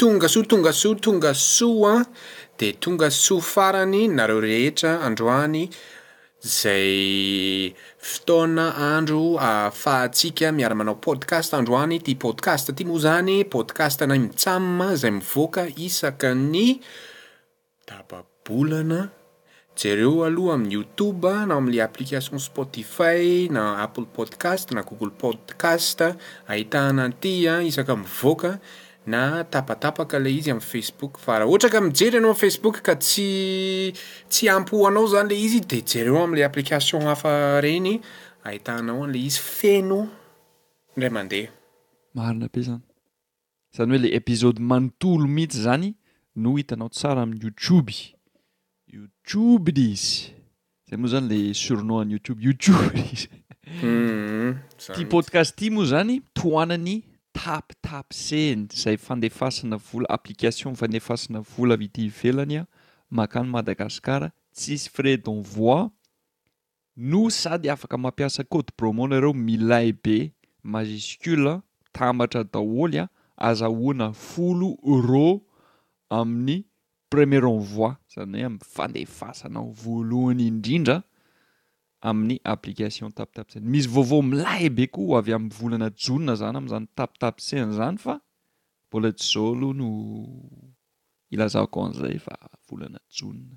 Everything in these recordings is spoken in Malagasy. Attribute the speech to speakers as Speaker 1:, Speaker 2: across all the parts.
Speaker 1: Tongasoa tongasoa tongasoa an de tongasoa farany nareo rehetra androany zay fotoana andro ahafahantsika miara manao podcast androany ity podcast ity moa zany podcast anay mitsam zay mivoaka isaky ny Daba-bolana, jereo aloha amin'ny youtube na amin'ilay application spotify na apple podcast na google podcast ahitana an'ity an, isaka mivoaka na tapatapaka ilay izy amin'ny facebook fa raha ohatra ka mijery ianao amin'ny facebook ka tsy tsy ampy ho anao izany ilay izy dia jereo amin'ilay application hafa ireny ahitana ao an'ilay izy feno indray mandeha.
Speaker 2: Marina be izany. Zany hoe le episode manontolo mihitsy zany no hitanao tsara amin'ny youtube. Youtubes! Zay moa zany le surnom an'i youtube,
Speaker 1: youtubes!
Speaker 2: Ty podcast ty moa zany tohanan'ny tapitapsen zay fandefasana vola, application fandefasana vola avy ety ivelany makany Madagascar, tsisy frais d'envoi, No sady afaka mampiasa code promo nareo milay be majuscule mitambatra daholo a azahoana folo euro amin'ny premier envoi zany hoe amin'ny fandefasanao voalohany indrindra amin'ny application taptapsend misy vaovao milay be koa ho avy amin'ny volana jona zany amin'izany taptapsend zany fa mbola tsy zao aloha no ilazako an'izay fa volana jona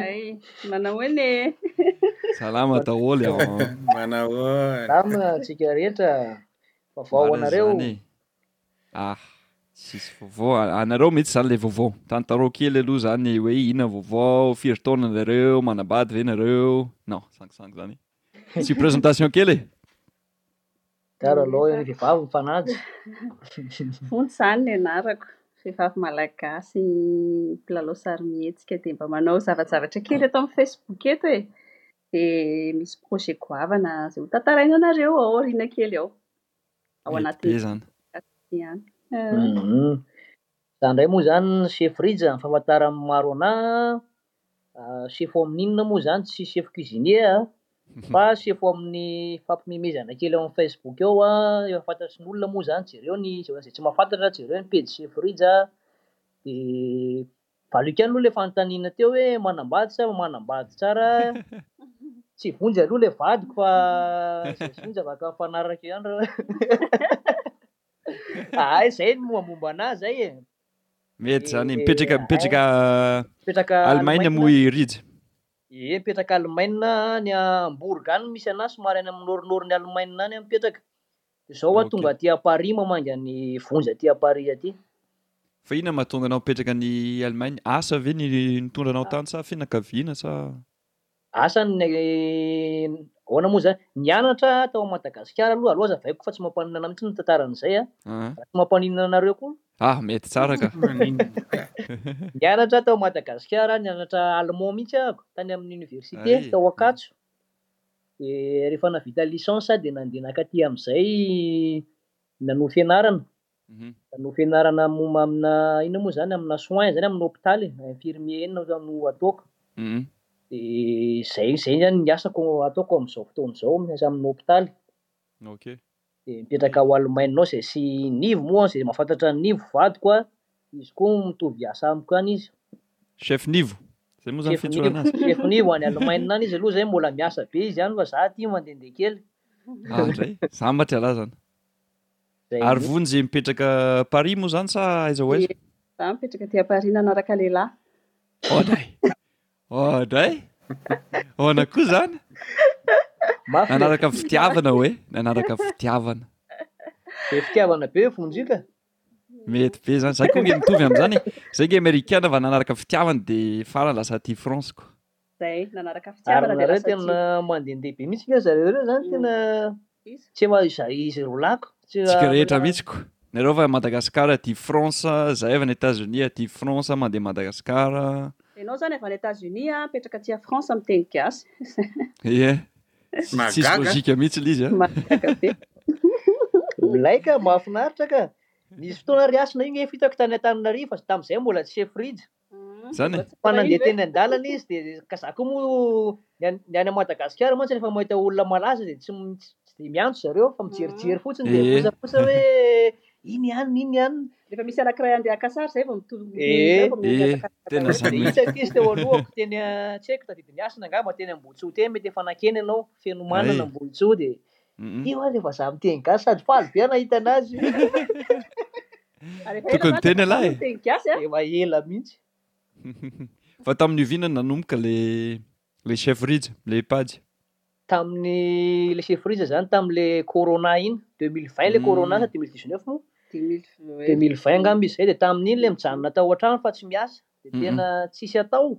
Speaker 2: Hay, manahoana e? Salama
Speaker 3: daholo e. Manahoana?
Speaker 2: Salama
Speaker 4: antsika rehetra. Vaovao ho anareo.
Speaker 2: Marina izany e. Ah, tsisy vaovao. Anareo mihitsy izany ilay vaovao. Tantarao kely aloha izany hoe inona vaovao, firy taona nareo, manambady ve nareo? Non, sangisangy izany e. Asio présentation kely e.
Speaker 4: Gara Lou anie vehivavy mifanaja.
Speaker 3: Vonjy izany ny anarako. Vehivavy malagasy mpilalao sarimihetsika dia mba manao zavajavatra kely eto amin'ny Facebook eto e. Dia misy projet goavana izay ho tantaraina anareo ao aoriana kely ao. Ao
Speaker 2: anatin'ny
Speaker 3: Mety
Speaker 2: be izany.
Speaker 3: Gasy
Speaker 4: ihany. Izaho indray moa izany chez Frija ny famantaran'ny maro anà. Sefo amin'ny inona moa izany tsy sefo cuisinier a! Fa sefo amin'ny fampimemezana kely ao amin'ny Facebook ao a! Efa fantatry ny olona moa izany, jereo ny, izay izay tsy mahafantatra jereo ny pejy Sefo Rija a! Dia valiako ihany aloha ilay fanontaniana teo hoe manambady sa manambady tsara a! Tsy vonjy aloha ilay vadiko fa izay vonjy afaka mifanaraka ihany raha hoe. Ahay izay ny mombamomba anà izay e!
Speaker 2: Mety zany, mipetraka mipetraka
Speaker 4: Mipetraka
Speaker 2: Alemaina moa i Rija?
Speaker 4: Ie, mipetraka Alemaina any Hambourg any misy anah, somary any amin'ny nord-nord-n'i Alemaina any aho mipetraka. Dia izao
Speaker 2: aho
Speaker 4: tonga aty à Paris mamangy an'i Vonjy aty à Paris aty.
Speaker 2: Fa inona mahatonga anao mipetraka any Alemaina? Asa ve ny nitondra anao tany sa fianakaviana sa?
Speaker 4: Asa ny ahoana moa izany? Nianatra tao Madagasikara aloha, alou aza vaiko fa tsy mampaninona mihitsy ny tantaran'izay a!
Speaker 2: Raha
Speaker 4: tsy mampaninona anareo koa.
Speaker 2: Ah, mety tsara ka!
Speaker 4: Nianatra tao Madagasikara, nianatra allemand mihitsy aho tany amin'ny université tao Ankatso. Dia rehefa navita licence aho dia nandeha nakaty amin'izay nanohy fianarana. no fianarana momba amina inona moa zany amina soins zany amina hopitaly e, infirmier inona moa zany no ataoko, de zay zay zany ny asako ataoko amizao fotoana izao miasa amina
Speaker 2: hopitaly,
Speaker 4: de mipetraka ao Allemagne ao zay sy Nivo moa zay mahafantatra an'i Nivo vadiko a, izy koa mitovy asa amiko ihany izy.
Speaker 2: Chef Nivo? Zay moa zany
Speaker 4: fiantsoana
Speaker 2: azy?
Speaker 4: Chef Nivo any Allemagne any izy aloha zay mbola miasa be izy any fa za aty mandehandeha kely.
Speaker 2: Ah ndray, zambatra
Speaker 4: lazana.
Speaker 2: Ary vony izay mipetraka Paris moa izany sa aiza ho aiza?
Speaker 3: Za mipetraka aty à Paris nanaraka lehilahy.
Speaker 2: Oadray! Oadray! Ahoana koa zany? Nanaraka fitiavana hoe? Nanaraka fitiavana.
Speaker 4: Be fitiavana be vonjy ka.
Speaker 2: Mety be zany. Zay koa nge mitovy am'zany. Zay nge amerikana va nanaraka fitiavana de farany lasa aty France koa.
Speaker 3: Zay, nanaraka fitiavana
Speaker 4: dia
Speaker 3: lasa tia.
Speaker 4: Ary nareo tena mandendeha be mihitsy nge zareo reo zany tena tsy eo izay izy rolako.
Speaker 2: Tsika rehetra mihitsy ko. Nareo avy Madagascar aty France, zahay avy any Etats Unis aty France mandeha Madagascar.
Speaker 3: Enao zany avy any Etats Unis a, mipetraka aty a France miteny gasy.
Speaker 2: Ie, tsisy logique mihitsy l'izy a.
Speaker 3: Mahagaga be.
Speaker 4: Milay ka, mahafinaritra ka. Nisy fotoana ary hasina io nge fa hitako tany Antananarivo fa tamzay mbola tsy chefrija.
Speaker 2: Zany e.
Speaker 4: Fa nandeha teny an-dalana izy dia ka za koa moa ny any ny any Madagasikara mantsy rehefa mahita olona malaza dia tsy tsy dia miantso zareo fa mijerijery fotsiny
Speaker 2: dia
Speaker 4: miposaposa hoe iny ihany iny ihany
Speaker 3: rehefa misy anankiray andeha haka sary zay vao mitovy
Speaker 4: eh
Speaker 2: tena zany
Speaker 4: dia hitako izy teo alohako teny tsy haiko tadidin'ny hasina angamba teny Ambohitsoa teny mety efa nankeny ianao feno manana Ambohitsoa
Speaker 2: dia
Speaker 4: Io ary le vazaha miteny gasy sady faly be aho nahita anazy.
Speaker 2: Tokony miteny ialahy e.
Speaker 3: Miteny gasy a.
Speaker 4: Efa ela mihitsy.
Speaker 2: Fa tamin'ny oviana nanomboka le le chef Rija, le Pajy?
Speaker 4: Tamin'ny le chef Rija izany tamin'le corona iny, deux mille
Speaker 2: vingt le
Speaker 4: corona sa deux mille
Speaker 3: dix neuf moa?
Speaker 4: Deux mille vingt angamba izy izay dia tamin'iny le mijanona tao an-trano fa tsy miasa
Speaker 2: dia
Speaker 4: tena tsisy atao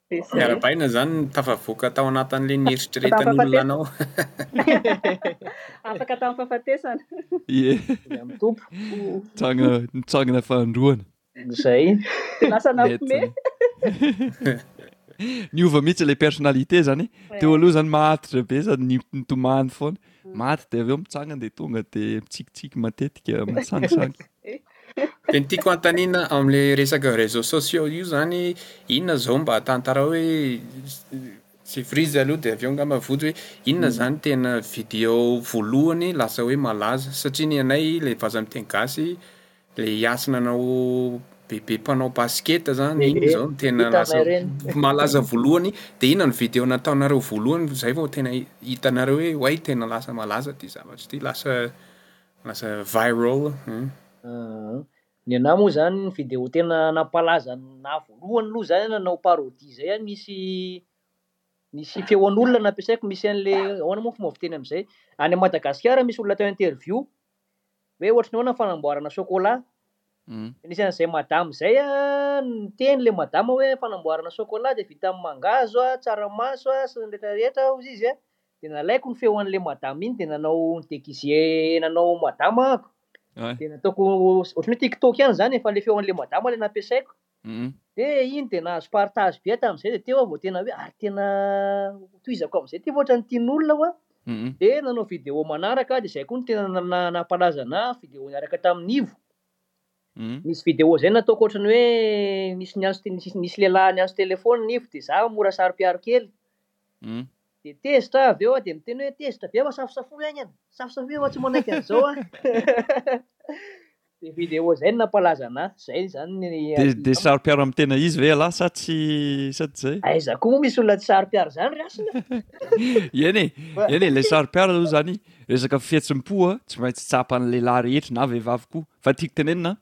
Speaker 2: Dia
Speaker 4: arabaina izany ny
Speaker 1: tafavoaka tao anatin'ilay nieritreretan'olona anao.
Speaker 3: Afaka tamin'ny fahafatesana.
Speaker 2: Ie.
Speaker 4: Dia amin'ny Tompo.
Speaker 2: Nitsangana, nitsangana fahandroana.
Speaker 4: Izay.
Speaker 3: Dia lasa
Speaker 2: nafome. Niova mihitsy ilay personnalité izany e. Teo aloha izany mahatitra be sady ni- nitomany foana. Maty dia avy eo mitsangana dia tonga dia mitsikitsiky matetika, mitsangisangy.
Speaker 1: Dia ny tiako hanontaniana amin'ilay resaka réseaux sociaux io izany, inona izao mba tantarao hoe c'est vrai izy aloha dia avy eo angamba vody hoe inona izany tena vidéo voalohany lasa hoe malaza satria ny anay ilay vaza miteny gasy ilay Hasina anao bebe mpanao basket izany
Speaker 4: inona
Speaker 1: izao no tena lasa malaza voalohany dia inona ny vidéo nataonareo voalohany izay vao tena hitanareo hoe oay tena lasa malaza ity zavatra ity lasa Lasa viral an.
Speaker 4: Aah. Ny anah moa zany ny video tena nampalaza anah voalohany aloha zay nanao parodie zay ah misy misy feon'olona nampiasaiko misy an'le ahoana moa ny fomba fiteny am'zay any Madagasikara misy olona atao interview hoe ohatry ny ahoana ny fanamboarana chocolat
Speaker 2: de
Speaker 4: nisy an'zay madame zay ah niteny le madame hoe fanamboarana chocolat de vita amin'ny mangahazo ah, tsaramaso ah sy ny retraretra hozy izy ah de nalaiko ny feo anle madame iny de nanao ni deguise nanao madame
Speaker 2: aho,
Speaker 4: de nataoko ohatran'ny hoe tiktok ihany zany e fa le feo anle madame le nampiasaiko, de iny de nahazo partage be hatramin'izay de teo aho vao tena hoe ary tena hotohizako amin'izay ty fa ohatran'ny tian'olona hoa, de nanao video manaraka aho de zay koa no tena nampalaza ana video niaraka tamin'i Ivo, nisy video zay nataoko ohatran'ny hoe nisy niantso nisy lehilahy niantso telephone Ivo de za mora saro-piaro kely, Dia tezitra aho avy eo aho dia miteny hoe tezitra be aho safosafoy haingana, safosafoy aho tsy manaiky an'izao aho. Dia vidéo izay no nampalaza anah, izay izany ny
Speaker 2: aty Dia dia amiko. saro-piaro amin'ny tena izy ve ialahy sa tsy sa tsy izay?
Speaker 4: Aiza koa moa misy olona tsy saro-piaro izany ry hasina a!
Speaker 2: Eny e, Fa. eny e, ilay saro-piaro aloha izany resaka fihetsim-po a, tsy maintsy tsapan'ny lehilahy rehetra na vehivavy koa. Fa tiako tenenina
Speaker 3: an,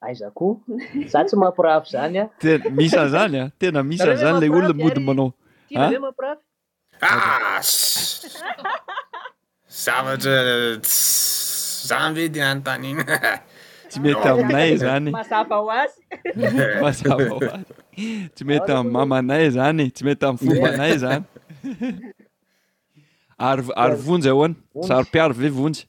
Speaker 4: Aiza ko? Za tsy mampirafy izany an!
Speaker 2: Tena misy an'izany an! Tena misy an'izany
Speaker 4: ilay
Speaker 2: olona mody manao.
Speaker 4: Tiana ve mampirafy?
Speaker 1: Zavatra za ve dia anontaniana?
Speaker 2: Tsy mety aminay izany.
Speaker 3: Mazava ho azy.
Speaker 2: Mazava ho azy. Tsy mety amin'ny mamanay izany, tsy mety amin'ny fombanay izany. Ary ary vonjy ahoana? Saro-piaro ve vonjy?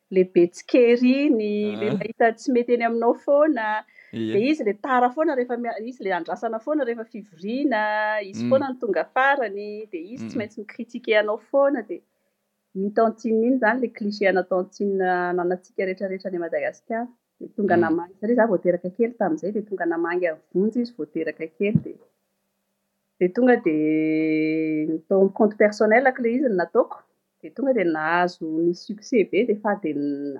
Speaker 3: lehibe tsikera iny,
Speaker 2: ilay
Speaker 3: mahita tsy mety eny aminao foana,
Speaker 2: dia
Speaker 3: izy ilay tara foana rehefa, izy ilay andrasana foana rehefa fivoriana, izy foana no tonga farany, dia izy tsy maintsy mi-critiquer anao foana, dia iny tantine iny izany ilay cliché ana tantine ananantsika rehetra rehetra any Madagasikara, dia tonga namangy, satria izaho vao teraka kely tamin'izay, dia tonga namangy any Vonjy izy vao teraka kely, dia dia tonga dia tao amin'ny compte personnel-ko ilay izy no nataoko. dia tonga dia nahazo ny succès be dia fa dia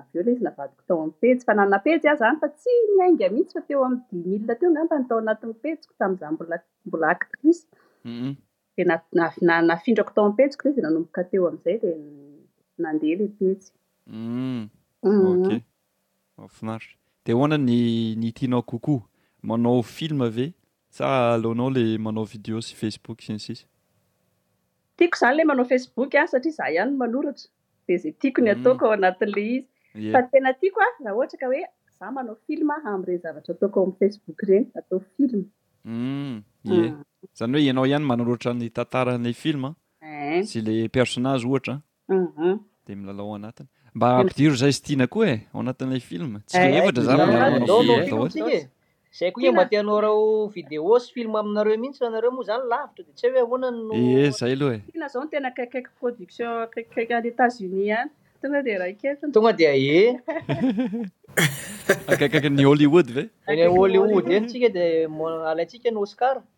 Speaker 3: avy eo ilay izy navadiko tao amin'ny pejy fa nanana pejy aho izany fa tsy niainga mihitsy fa teo amin'ny dix mille teo angamba ny tao anatin'ny pejiko tamin'izaho mbola mbola actrice dia na- na- na- nafindrako tao amin'ny pejiko ilay izy dia nanomboka teo amin'izay dia nandeha ilay pejy
Speaker 2: Mm.
Speaker 3: Mhm.
Speaker 2: Ok. Mahafinaritra. Dia ahoana ny ny tianao kokoa? Manao film ve Sa aleonao le manao video sy facebook sy ny sisa.
Speaker 3: Tiako izany ilay manao facebook a, satria izaho ihany no manoratra, dia izay tiako ny ataoko ao anatin'ilay izy. Fa ny tena tiako a, raha ohatra ka hoe izaho manao film a, amin'ireny zavatra ataoko ao amin'ny facebook ireny, atao film.
Speaker 2: Humm ie, izany hoe ianao ihany manoratra ny tantaran'ilay film sy ilay personnage ohatra
Speaker 3: an.
Speaker 2: Uhum. Dia milalao ao anatiny. Mba ampidiro izay sy tiana koa e, ao anatin'ilay film. Tsy
Speaker 3: Eh,
Speaker 2: lefatra za
Speaker 3: Milalao
Speaker 2: milalao
Speaker 3: anaty
Speaker 2: film
Speaker 4: film
Speaker 2: daholo.
Speaker 4: tsika e. Zay koa mba te hanao vidéo sy film aminareo mihitsy fa nareo moa zany lavitra de tsy hay hoe ahoana no
Speaker 2: Ee, Eh, zay aloha e.
Speaker 3: Tiana zao no tena akaikikaiky production akaikikaiky any Etats Unis ihany. Tonga dia raiketiny.
Speaker 4: Tonga dia ee.
Speaker 2: Akaikaiky ny Hollywood ve?
Speaker 4: Eny Hollywood eny tsika de mo- alaintsika ny Oscar.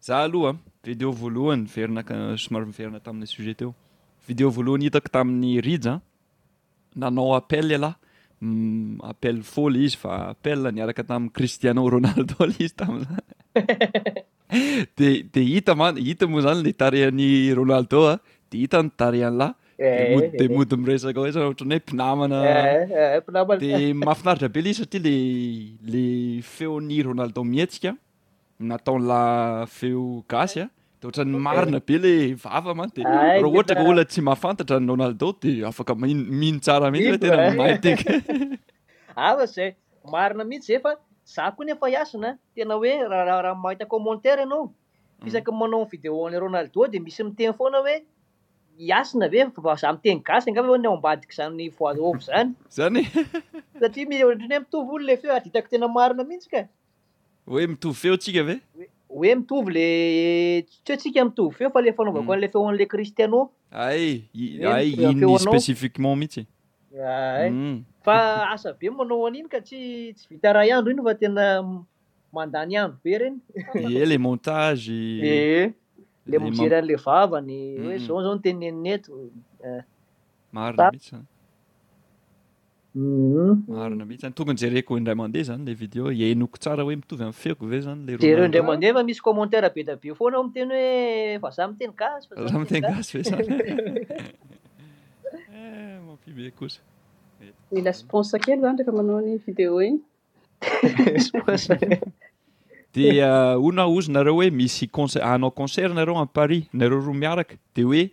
Speaker 2: Za aloha a, video voalohany very naka somary miverina tamina sujet teo. Video voalohany hitako taminy Rija a, nanao appel lelah, appel faux le izy fa appel niaraka taminy Cristiano Ronaldo le izy tamzany. De de hita man, hita moa zany le tarehany Ronaldo a, de hita ny tarehany lahy.
Speaker 4: Eh,
Speaker 2: de mody miresaka hoe ohatran'ny hoe mpinamana
Speaker 4: eh, eh,
Speaker 2: de mahafinaritra be le satria le le feon'i Ronaldo mihetsika nataonla feo gasy a de ohatran'ny marina be le vava man de
Speaker 4: Ay,
Speaker 2: raha ohatra ka olona tsy mahafantatra ny Ronaldo de afaka mahin- mino tsara mihitsy hoe tena
Speaker 4: Mino,
Speaker 2: mahay teka
Speaker 4: Ava zay, marina mihitsy zay fa za koa nefa Yasina tena hoe ra- ra- raha mahita commentaire ianao isaky ny manao ny vidéo an'i Ronaldo de misy miteny foana hoe Yasina ve fa za miteny gasy angamba ianao ny ao ambadik'izany voice off zany
Speaker 2: zany
Speaker 4: satria mi- ohatran'ny hoe mitovy hono le feo ary hitako tena marina mihitsy ka.
Speaker 2: Hoe mitovy feo tsika ve?
Speaker 4: Hoe mitovy le tsy hoe tsika mitovy feo fa le fanaovako
Speaker 2: hmm.
Speaker 4: an'le feon'le Cristiano.
Speaker 2: Ay, ay iny spécifiquement mihitsy.
Speaker 4: Ay.
Speaker 2: Hmm.
Speaker 4: Fa asa be manao an'iny ka tsy tsy vita ray andro iny fa tena mandany andro be reny.
Speaker 2: Ie le montage.
Speaker 4: Ee. Le mijery an'le vavany hoe
Speaker 2: hmm.
Speaker 4: zao zao ny teneniny eto.
Speaker 2: Marina mihitsy. Marina mihitsy zany. Tokony jereko indray mandeha zany ilay vidéo, henoko tsara hoe mitovy amin'ny feoko ve zany ilay roa
Speaker 4: Jereo indray mandeha fa misy commentaire be dia be foana ao miteny hoe vazaha miteny gasy, vazaha Vazaha
Speaker 2: miteny miteny
Speaker 4: gasy
Speaker 2: ve zany? Eh, mampihomehy kosa.
Speaker 3: Mila spons kely zany rehefa manao ny vidéo iny.
Speaker 2: dia ho na ozy nareo hoe misy concert hanao concert nareo en Paris nareo roa miaraka dia hoe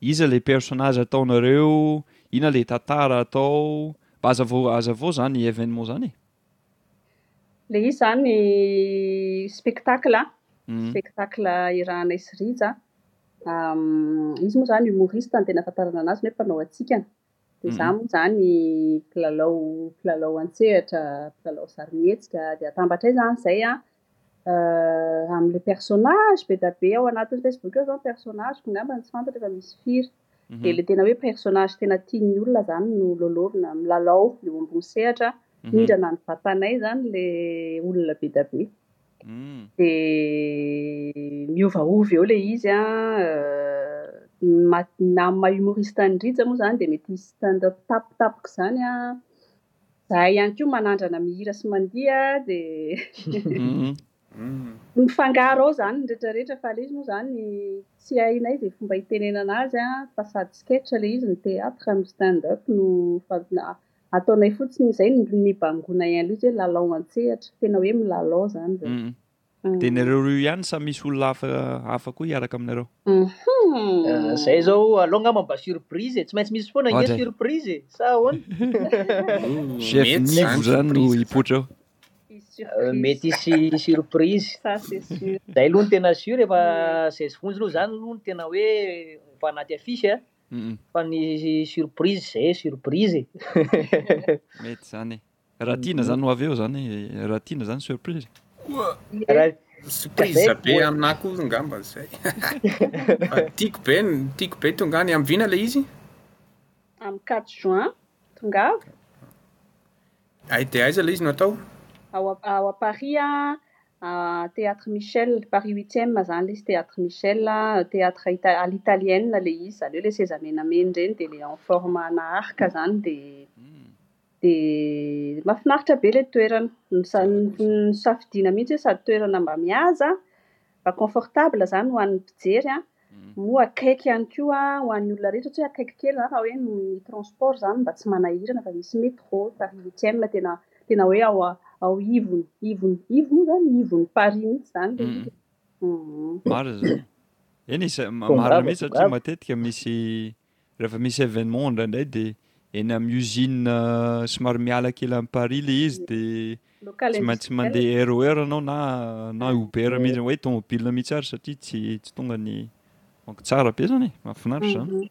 Speaker 2: iza le personnage ataonareo ina le tantara atao mba aza vao aza vao zany événement zany e
Speaker 3: le izy zany spectacle
Speaker 2: mhm.
Speaker 3: spectacle irahanay sy rija izy moa zany humoriste ny tena fantarana anazy hoe mpanao atsikana Dia izaho
Speaker 2: mhm.
Speaker 3: moa izany mpilalao mpilalao an-tsehatra, mpilalao sarimihetsika, dia atambatray izany izay an, euh, amin'ilay personnage be dia be ao anatin'ny Facebook ao izao ny personnage-ko, angamba ny tsy fantatra efa misy firy.
Speaker 2: Mhm.
Speaker 3: Dia ilay tena hoe personnage tena tian'ny olona izany no lolorina, milalao eo ambony sehatra,
Speaker 2: mhm.
Speaker 3: mindrana ny vatanay izany ilay olona be dia be. dia miovaova eo ilay izy an, ny amin'ny maha humoriste an'i Rija moa izany dia mety hisy stand up tampotampoka izany an, izahay ihany koa manandrana mihira sy
Speaker 2: mandihy
Speaker 1: dia
Speaker 3: mifangaro ao izany ny rehetrarehetra fa ilay izy moa izany tsy hainay izay fomba hitenenana azy an, fa sady sketch ilay izy, ny théâtre no stand up no Ataonay fotsiny izay ny nibangoana ihany loza hoe lalao an-tsehatra, tena hoe milalao
Speaker 2: izany
Speaker 3: izay.
Speaker 2: Dia nareo roa ihany sa misy olona hafa hafa koa hiaraka aminareo?
Speaker 4: Izay izao alou angamba mba surprise e! Tsy maintsy misy foana
Speaker 2: ange
Speaker 4: surprise e! Sa ahoana?
Speaker 2: Chef Nivo izany no
Speaker 4: hipoitra
Speaker 3: eo.
Speaker 4: Mety hisy surprise.
Speaker 3: Ça c'est sûr.
Speaker 4: Izay aloha no tena sûr e, fa izay vonjy aloha izany aloha no tena hoe efa anaty affiche a! Fa ny surprise zay surprise e.
Speaker 2: Mety zany e. Raha tiana zany ho avy eo zany, raha tiana zany surprise.
Speaker 1: Surprise be aminah koa ngamba zay. Tiako be, tiako be tonga any, am vina le izy?
Speaker 3: Am quatre juin, tongava.
Speaker 1: Aiza dia aiza ilay izy no atao?
Speaker 3: Ao ao à Paris a, Théâtre Michel, Paris huitième zany ilay izy, Théâtre Michel, théâtre ita- à l'italienne ilay izy, izany hoe ilay seza menamena ireny dia ilay en forme ana arc izany
Speaker 2: dia
Speaker 3: dia mahafinaritra be ilay toerana, ny sa- ny ny safidiana mihitsy hoe sady toerana mba mihaja, mba confortable zany ho an'ny mpijery
Speaker 2: an,
Speaker 3: moa akaiky ihany koa ho an'ny olona rehetra tsy hoe akaiky kely zany raha hoe ny transport zany mba tsy manahirana fa misy metro, paris huitième tena tena hoe ao ao ivony ivony ivony moa zany ivony paris mihitsy zany le izy e,
Speaker 2: marina zany, eny
Speaker 4: izy
Speaker 2: marina mihitsy satria matetika misy Rehefa misy événement indraindray dia eny amin'ny usine somary miala kely amin'i Paris ilay izy dia
Speaker 3: Local
Speaker 2: tsy maintsy
Speaker 3: industriel.
Speaker 2: mandeha RER ianao na na Uber Mm. mihitsy hoe tômôbila mihitsy ary satria tsy tsy tonga ny donc tsara be izany e, mahafinaritra izany.
Speaker 3: Mhm.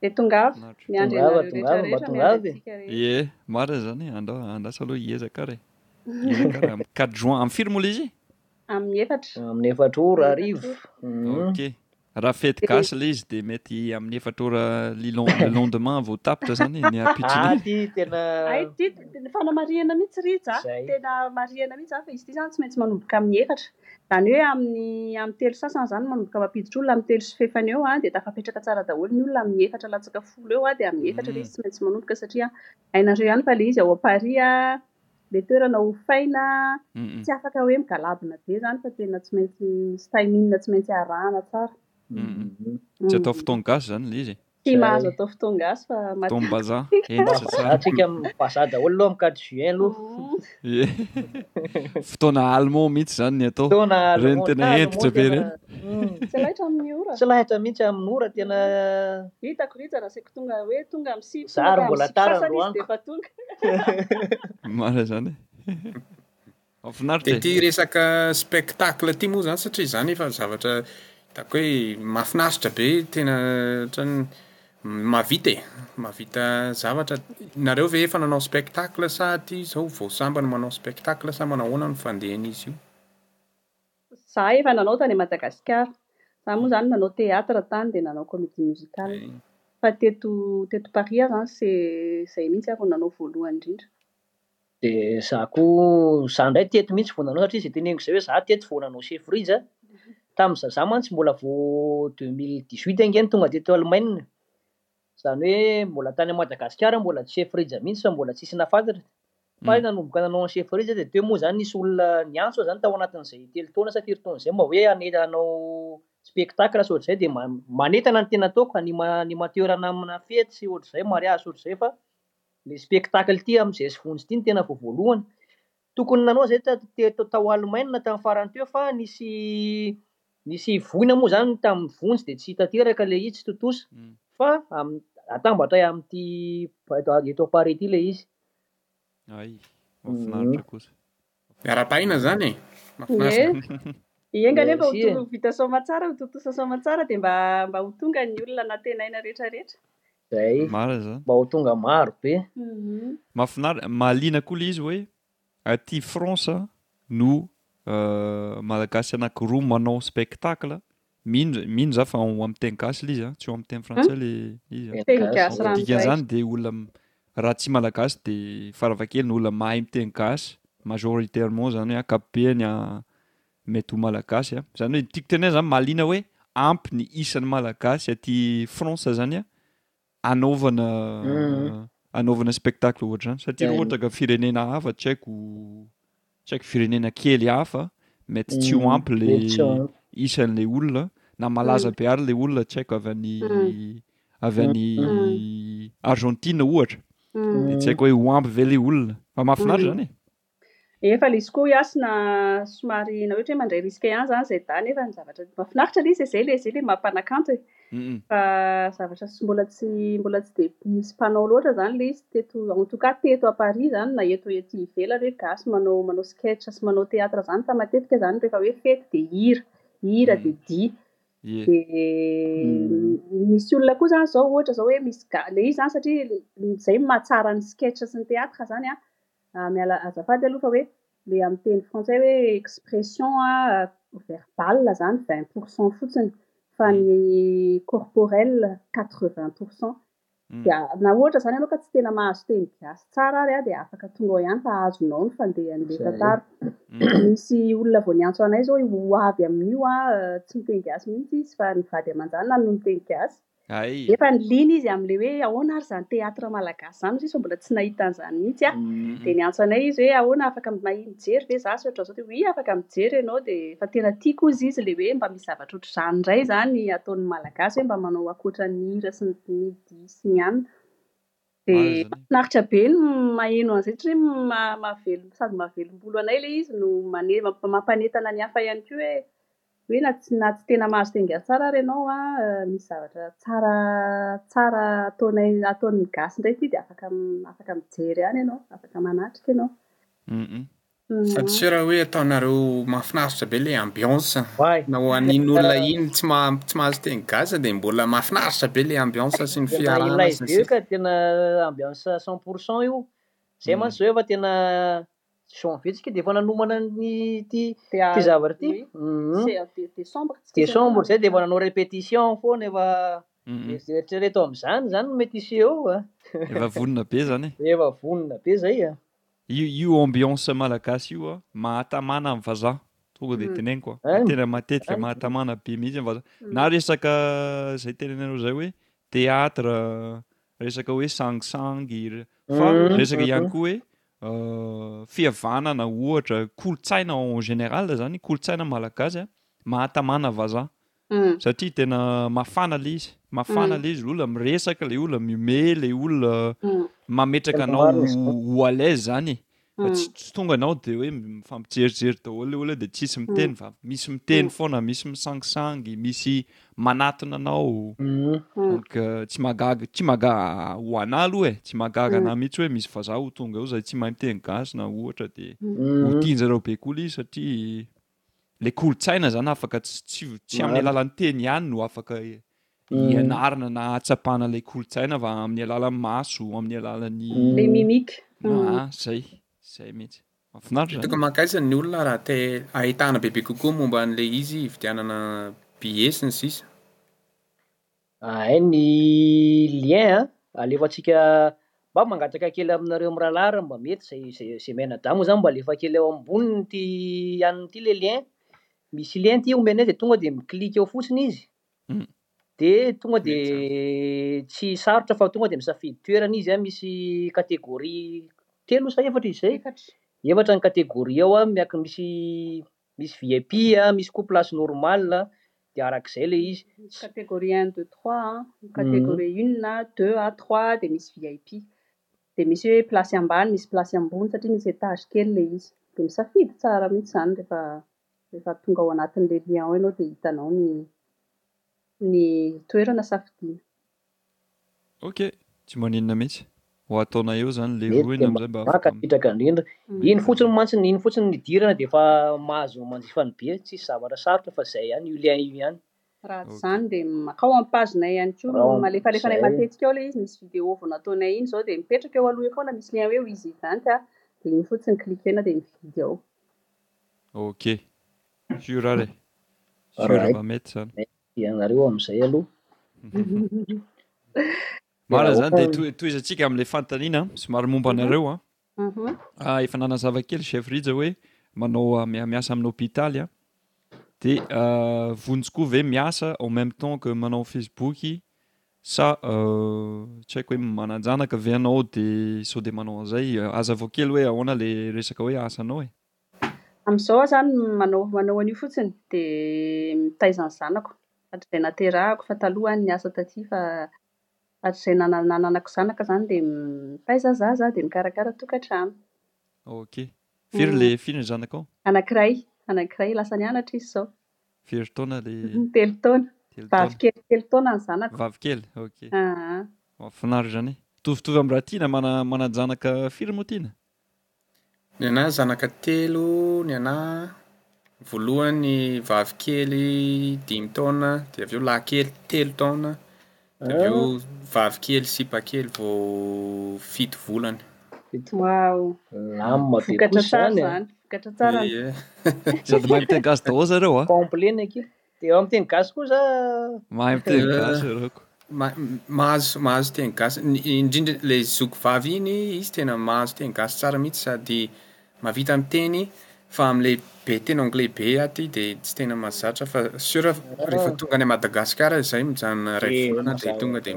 Speaker 3: Dia tongava,
Speaker 2: Mahafinaritra.
Speaker 3: miandry
Speaker 4: Tongava,
Speaker 3: anareo
Speaker 4: tongava,
Speaker 3: rehetra
Speaker 4: mba
Speaker 3: rehetra,
Speaker 4: tongava
Speaker 3: miandry
Speaker 4: e.
Speaker 3: antsika rehetra.
Speaker 2: Ie, marina izany e, andao andraso aloha hiezaka ary e. Hiezaka ary amin'ny quatre juin, amin'ny firy moa ilay izy e?
Speaker 3: Amin'ny efatra.
Speaker 4: Amin'ny efatra ora arivo.
Speaker 2: Ok. Raha fety gasy ilay izy dia mety amin'ny efatra ora le lendemain vao tapitra izany e, ny
Speaker 4: ampitson'iny.
Speaker 2: Ah,
Speaker 4: ity tena.
Speaker 3: Hay ity tena fanamarihana mihitsy Rija
Speaker 4: a,
Speaker 3: tena marihana mihitsy izany fa izy ity izany tsy maintsy manomboka amin'ny efatra. Izany hoe amin'ny amin'ny telo sasany izany no manomboka mampiditra olona, amin'ny telo sy fefany eo dia tafapetraka tsara daholo ny olona, amin'ny efatra latsaka folo eo dia amin'ny efatra ilay izy tsy maintsy manomboka satria hainareo ihany fa ilay izy ao Paris Ilay toerana
Speaker 2: hofaina,
Speaker 3: tsy afaka hoe migalabona be izany fa tena tsy maintsy misy time-na tsy maintsy arahana tsara.
Speaker 2: Tsy atao fotoana gasy izany ilay izy e!
Speaker 3: Tsy mahazo atao fotoana gasy fa
Speaker 4: matetika.
Speaker 2: Fotoam-bazaha,
Speaker 4: hentitra
Speaker 2: tsara.
Speaker 4: Antsika vazaha daholo aloha amin'ny quatre juin aloha.
Speaker 2: Fotoana allemand mihitsy izany ny atao.
Speaker 4: Fotoana
Speaker 2: allemand, tena
Speaker 4: allemand
Speaker 2: hentitra be
Speaker 4: ireny.
Speaker 3: Tsy lahitra amin'ny ora.
Speaker 4: Tsy lahitra mihitsy amin'ny ora, tena.
Speaker 3: Hitako Rija raha saika tonga hoe tonga amin'ny sivy, tonga amin'ny
Speaker 4: sivy
Speaker 3: sasany izy dia efa tonga.
Speaker 2: Marina izany
Speaker 1: Mahafinaritra
Speaker 2: e.
Speaker 1: Dia
Speaker 2: ity
Speaker 1: resaka spectacle ity moa izany satria izany efa zavatra hitako hoe mahafinaritra be tena ohatran'ny mahavita e. Mahavita zavatra. Nareo ve efa nanao spectacle sa aty izao vao sambany manao spectacle sa manao ahoana ny fandehan'izy io?
Speaker 3: Za efa nanao tany Madagascar. Za moa zany nanao theatre tany de nanao comedie musicale. Fa teto teto Paris aho zany se zay mintsy aho vao nanao voalohany indrindra.
Speaker 4: De za koa za ndray teto mintsy vao nanao satria zay teneniko zay hoe za teto vao nanao chef rija. Tam za mantsy mbola vao deux mille dix huit ange no tonga teto Allemagne. Izany hoe mbola tany Madagasikara mbola tsy chef Rija mihitsy fa mbola tsisy nafantatra. Fa
Speaker 2: ilay
Speaker 4: nanomboka nanao an'i chef Rija dia teo moa izany nisy olona niantso izany tao anatin'izay telo taona sa firy taona izay mba hoe hanao spectacle sy ohatr'izay dia manentana ny tena ataoko animateur-na amina fety sy ohatr'izay mariazy sy ohatr'izay fa ilay spectacle ity amin'izay sy vonjy ity no tena vao voalohany Tokony nanao izay teto tao Alemaina tamin'ny farany teo fa nisy nisy voina moa izany tamin'ny vonjy dia tsy tanteraka ilay izy, tsy
Speaker 2: tontosa
Speaker 4: fa atambatra amin'ity eto Paris ity ilay izy.
Speaker 2: Hay, mahafinaritra kosa.
Speaker 1: Miara-pahaina izany e! Mahafinaritra.
Speaker 3: Ie
Speaker 1: nga
Speaker 3: anie mba ho
Speaker 4: tonga
Speaker 3: ho vita soamatsara, ho tontosa soamatsara dia mba mba ho tonga ny olona anantenaina
Speaker 4: rehetra
Speaker 2: rehetra. Zay
Speaker 4: mba ho tonga maro be.
Speaker 2: Mafinaritra, mahaliana koa le izy hoe aty France no malagasy anaky roa manao spectacle, mino mino za fa ho am teny gasy le izy a, tsy ho am teny frantsay le izy a,
Speaker 3: teny gasy ranoray,
Speaker 2: dikany zany de olona raha tsy malagasy de faravakely ny olona mahay miteny gasy majoritairement zany hoe ankapobeny a Mety ho Malagasy an. Izany hoe ny tiako tenenina izany mahaliana hoe ampy ny isan'ny Malagasy aty France izany an anaovana anaovana spectacle ohatra izany satria raha ohatra ka firenena hafa tsy haiko tsy haiko firenena kely hafa mety tsy ho ampy le isan'ilay olona na malaza be ary ilay olona tsy haiko avy any avy any Argentine ohatra dia tsy haiko hoe ho ampy ve ilay olona fa mahafinaritra izany e
Speaker 3: Efa ilay izy koa hiasina somary na ohatra hoe mandray risque ihany izany izay dahy nefa ny zavatra mahafinaritra ilay izy e, izay ilay izay ilay maha
Speaker 2: mpanakanto e.
Speaker 3: Fa zavatra tsy mbola tsy mbola tsy dia nisy mpanao loatra izany ilay izy teto en tout cas teto à Paris izany na eto ety ivelany hoe gasy manao manao sketch sy manao théâtre izany fa matetika izany rehefa hoe fety dia hira, hira dia dihy.
Speaker 2: Ie.
Speaker 3: Dia misy olona koa izany izao ohatra izao hoe misy ga- ilay izy izany satria izay no mahatsara ny sketch sy ny théâtre izany an, Ah, miala azafady aloha fa hoe le amin'ny teny frantsay hoe expression verbale zany vingt pour cent fotsiny fa ny corporel quatre vingt
Speaker 2: pour
Speaker 3: cent. Dia na ohatra zany ianao ka tsy tena mahazo teny gasy tsara ary ah dia afaka tonao ihany fa azonao ny
Speaker 4: fandehan'ilay
Speaker 3: tantara. Misy olona vao niantso anay zao ho avy amin'io ah, tsy miteny gasy mihitsy izy fa ny vady aman-janany no miteny gasy.
Speaker 2: Hay.
Speaker 3: Nefa ny liana izy amin'ilay hoe ahoana ary izany théâtre malagasy izany satria mbola tsy nahita an'izany mihitsy aho. Dia niantso anay izy hoe ahoana afaka mijery ve za sy ohatr'izao dia oui afaka mijery ianao dia efa tena tiako hozy izy ilay hoe mba misy zavatra ohatr'izany indray izany ataon'ny malagasy hoe mba manao ankoatra ny hira sy ny dihy sy ny
Speaker 2: anona. Dia
Speaker 3: mahafinaritra be ny maheno an'izay satria mahavelom, sady mahavelom-bolo anay ilay izy no mane, mampanentana ny hafa ihany koa hoe hoe na tsy na tsy tena mahazo tenga tsara ary ianao an, misy zavatra tsara tsara ataonay ataon'ny gasy indray ity dia afaka afaka mijery any ianao, afaka manatrika ianao.
Speaker 1: Sady sûr hoe ataonareo mahafinaritra be le ambiance. Na ho an'iny olona iny tsy maha tsy mahazo teny gasy dia mbola mahafinaritra be le ambiance sy ny fiarahana.
Speaker 4: Ilay live ka tena ambiance cent pour cent io. Zay mantsy zao efa tena juin vitsy isika dia efa nanomana ny ity
Speaker 3: ity
Speaker 4: zavatra
Speaker 3: ity.
Speaker 4: Decembre zay dia efa nanao repetition foana efa eritrereto amin'izany izany no mety hiseho eo a.
Speaker 2: Efa vonona be izany e.
Speaker 4: Efa vonona be izay a.
Speaker 2: Io io ambiance malagasy io a, mahatamana ny vazaha. Tonga
Speaker 3: dia
Speaker 2: teneniko a.
Speaker 4: Fa
Speaker 2: tena matetika mahatamana be mihitsy ny vazaha. Na resaka izay tenenanao izay hoe théâtre, resaka hoe sangisangy, fa resaka ihany koa hoe fihavanana ohatra, kolontsaina en général izany, kolontsaina malagasy a, mahatamana vazaha. satria tena mafana ilay izy mafana ilay izy olona miresaka ilay olona miome ilay olona mametraka anao ho à l'aise zany fa tsy tonga anao dia hoe mifampijerijery daholo ilay olona dia tsisy miteny fa misy miteny foana misy misangisangy misy manatona anao donc tsy magaga tsy maga ho anà aloha e tsy magaga anà mihitsy hoe misy vazaha ho tonga eo zay tsy mahay miteny gasy na ohatra
Speaker 4: dia
Speaker 2: ho tianjareo be koa ilay izy satria le kolontsaina zany afaka tsy tsy amin'ny alalan'ny teny ihany no afaka ianarana na ahatsapana ilay kolontsaina fa amin'ny alalan'ny maso amin'ny alalan'ny
Speaker 3: le mimique
Speaker 2: ah zay zay mihitsy mafinaritra
Speaker 1: toko mankaisa ny olona raha te ahitana bebe kokoa momba an'ilay izy hividianana billet sy ny sisa
Speaker 4: Hay ny lien a, alefa antsika mba mangataka kely aminareo mirahalahy raha mba mety zay zay zay maina adamo zany mba alefa kely ao amboniny ty an'ny ty le lien, misy lien ty omenay de tonga de mi-click eo fotsiny izy de tonga de tsy sarotra fa tonga de misafidy toerana izy a, misy catégorie telo sa efatra izy zay? efatra ny catégorie ao a, miankin-, misy. Misy vip a, misy koa place normal a, de arak'izay le izy.
Speaker 3: Misy categorie un, deux, trois an, categorie une a, deux a, trois a, de misy vip. De misy hoe place ambany, misy place ambony satria misy etage kely le izy. De misafidy tsara mihitsy zany rehefa rehefa tonga ao anatin'le lien ao ianao de hitanao ny ny toerana safidiana.
Speaker 2: Ok, tsy maninona mihitsy. Ho ataonay eo zany le rohy na amizay mba afaka.
Speaker 4: Mankasitraka indrindra. Iny fotsiny mantsy iny fotsiny ny hidirana dia efa mahazo manjifa ny be, tsisy zavatra sarotra fa zay ihany io lien io ihany.
Speaker 3: Raha tsy izany dia mankao amin'ny page nay ihany koa
Speaker 4: no
Speaker 3: malefalefanay matetika ao ilay izy, misy vidéo vao nataonay iny izao dia mipetraka eo aloha eo foana misy lien hoe Wizy Event a, dia iny fotsiny cliquer-na dia mividy ao.
Speaker 2: Ok, sûr ary e,
Speaker 4: sûr
Speaker 2: mba mety izany.
Speaker 4: Ianareo amin'izay aloha.
Speaker 2: Marina izany,
Speaker 4: dia
Speaker 2: to- tohizantsika amin'ilay fanontaniana an, somary momba Mhm. anareo an.
Speaker 3: Mhm.
Speaker 2: Ah, efa nanazava kely chef Rija hoe manao ah, mia- miasa amin'ny hôpitaly ah. Dia ah, vonjy koa ve miasa en même temps que manao Facebook sa ah, tsy haiko hoe manan-janaka ve ianao dia sao dia manao an'izay. Ah, Hazavao kely hoe ahoana le resaka hoe asanao e.
Speaker 3: Amin'izao aho izany manao manao an'io fotsiny de mitaiza ny zanako hatrizay naterahako fa taloha any niasa taty fa hatrizay nana- nananako zanaka izany de mitaiza zaza aho de mikarakara tokantrano.
Speaker 2: Ok. Firy le firy ny zanakao?
Speaker 3: Anankiray, anankiray lasa nianatra izy izao.
Speaker 2: Firy taona le?
Speaker 3: Telo taona.
Speaker 2: Telo taona.
Speaker 3: Vavikely telo taona ny zanako.
Speaker 2: Vavikely, ok.
Speaker 3: Aa.
Speaker 2: Mahafinaritra izany. Mitovitovy amin'ny Ratiana mana- manan-janaka firy moa Tiana?
Speaker 1: Ny anah zanaka telo ny anah, voalohany vavy kely dimy taona, dia avy eo lahy kely telo taona, dia avy eo vavy kely sipa kely vao fito volana.
Speaker 3: Wow, vokatra tsara
Speaker 4: zany,
Speaker 3: vokatra tsara ny.
Speaker 2: Sady mahay miteny gasy daholo zareo a.
Speaker 4: Complet ny ankizy. Dia ao amin'ny teny gasy koa za.
Speaker 2: Mahay miteny gasy
Speaker 1: roko. Mahazo mahazo teny gasy indrindra ilay zoky vavy iny izy tena mahazo teny gasy tsara mihitsy sady mavita miteny fa amin'ilay be teny anglais be aty dia tsy tena mazatra fa sur rehefa tonga any Madagasikara izay mijanona
Speaker 4: iray
Speaker 1: volana
Speaker 4: dia
Speaker 1: tonga
Speaker 4: dia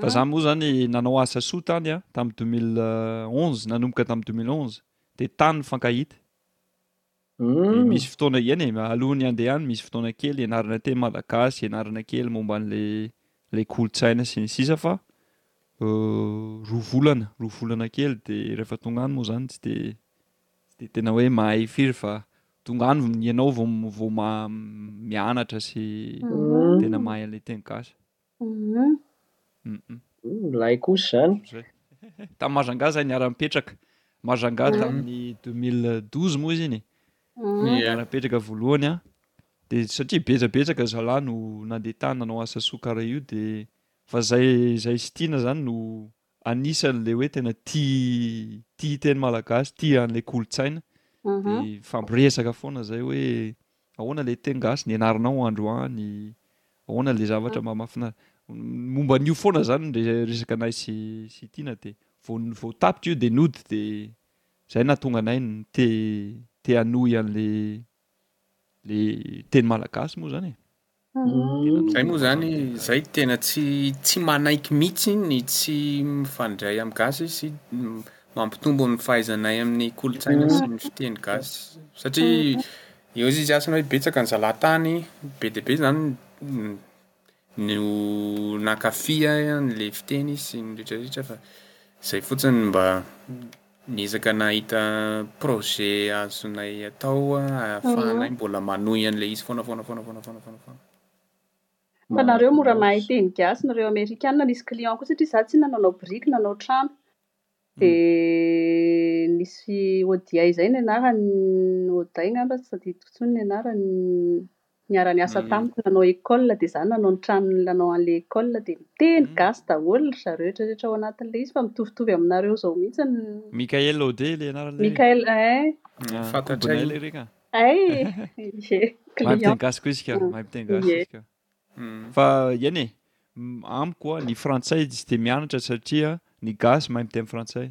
Speaker 4: Fa za
Speaker 2: moa zany nanao asa soa tany a, tamin'ny 2011, nanomboka tamin'ny 2011, dia tany ny fankahita.
Speaker 4: Dia
Speaker 2: misy fotoana ihany e, alohan'ny handeha any, misy fotoana kely ianarana teny malagasy, ianarana kely momba an'ilay ilay kolontsaina sy ny sisa fa euh, roa volana, roa volana kely dia rehefa tonga any moa zany tsy dia tsy dia tena hoe mahay firy fa tonga any ianao vao vao ma- mianatra sy tena mahay an'ilay teny gasy. Humm.
Speaker 4: Humm. Milay kosa izany.
Speaker 2: Zay. Tamin'ny Majanga zay niara nipetraka. Majanga tamin'ny deux mille douze moa izy iny
Speaker 3: e.
Speaker 1: Humm.
Speaker 2: Niara nipetraka voalohany an. De satria betsabetsaka zalahy no nandeha tany nanao asa soa kara io de fa zay zay sy Tiana zany no anisany le hoe tena tia tia teny malagasy tia an'ilay
Speaker 3: kolontsaina
Speaker 2: de fampiresaka foana zay hoe ahoana le teny gasy nianarinao androany ahoana le zavatra mba mafina momba an'io foana zany ny resaka anay sy sy tiana de vao vao tapitra io de nody de zay natonga anay ny te te hanohy an'le le teny malagasy moa zany e.
Speaker 1: Zay moa zany, zay tena tsy tsy manaiky mihitsy ny tsy mifandray amin'ny gasy sy mampitombo ny fahaizanay amin'ny kolontsaina sy ny fiteny gasy satria eo izy asany hoe betsaka ny zalahy tany be dia be zany no nankafy ahy an'ilay fiteny sy ny ritraritra fa zay fotsiny no mba niezaka nahita projet azonay atao ahafahanay mbola manohy an'ilay izy foana foana foana foana foana foana foana.
Speaker 3: Fa nareo mora mahay teny gasy nareo amerikana misy client koa satria za tsy nanao na biriky nanao trano Dia misy Odia izay ny anarany, Oday angamba tsy tadidiko intsony ny anarany, niara
Speaker 1: niasa
Speaker 3: tamiko nanao école dia izaho nanao ny tranony nanao an'ilay école dia miteny gasy daholo ry zareo rehetra rehetra ao anatin'ilay izy fa mitovitovy aminareo izao mihintsy ny
Speaker 2: Mickaël Oday
Speaker 3: ilay anarany
Speaker 2: ilay
Speaker 1: reny?
Speaker 2: Mickaël eh! Fantatray
Speaker 3: io. Hay!
Speaker 2: Mahay miteny gasy koa izy
Speaker 3: ka!
Speaker 2: Mahay miteny gasy izy
Speaker 1: ka!
Speaker 2: Fa eny e, amiko ny frantsay tsy dia mianatra satria ny gasy mahay miteny frantsay.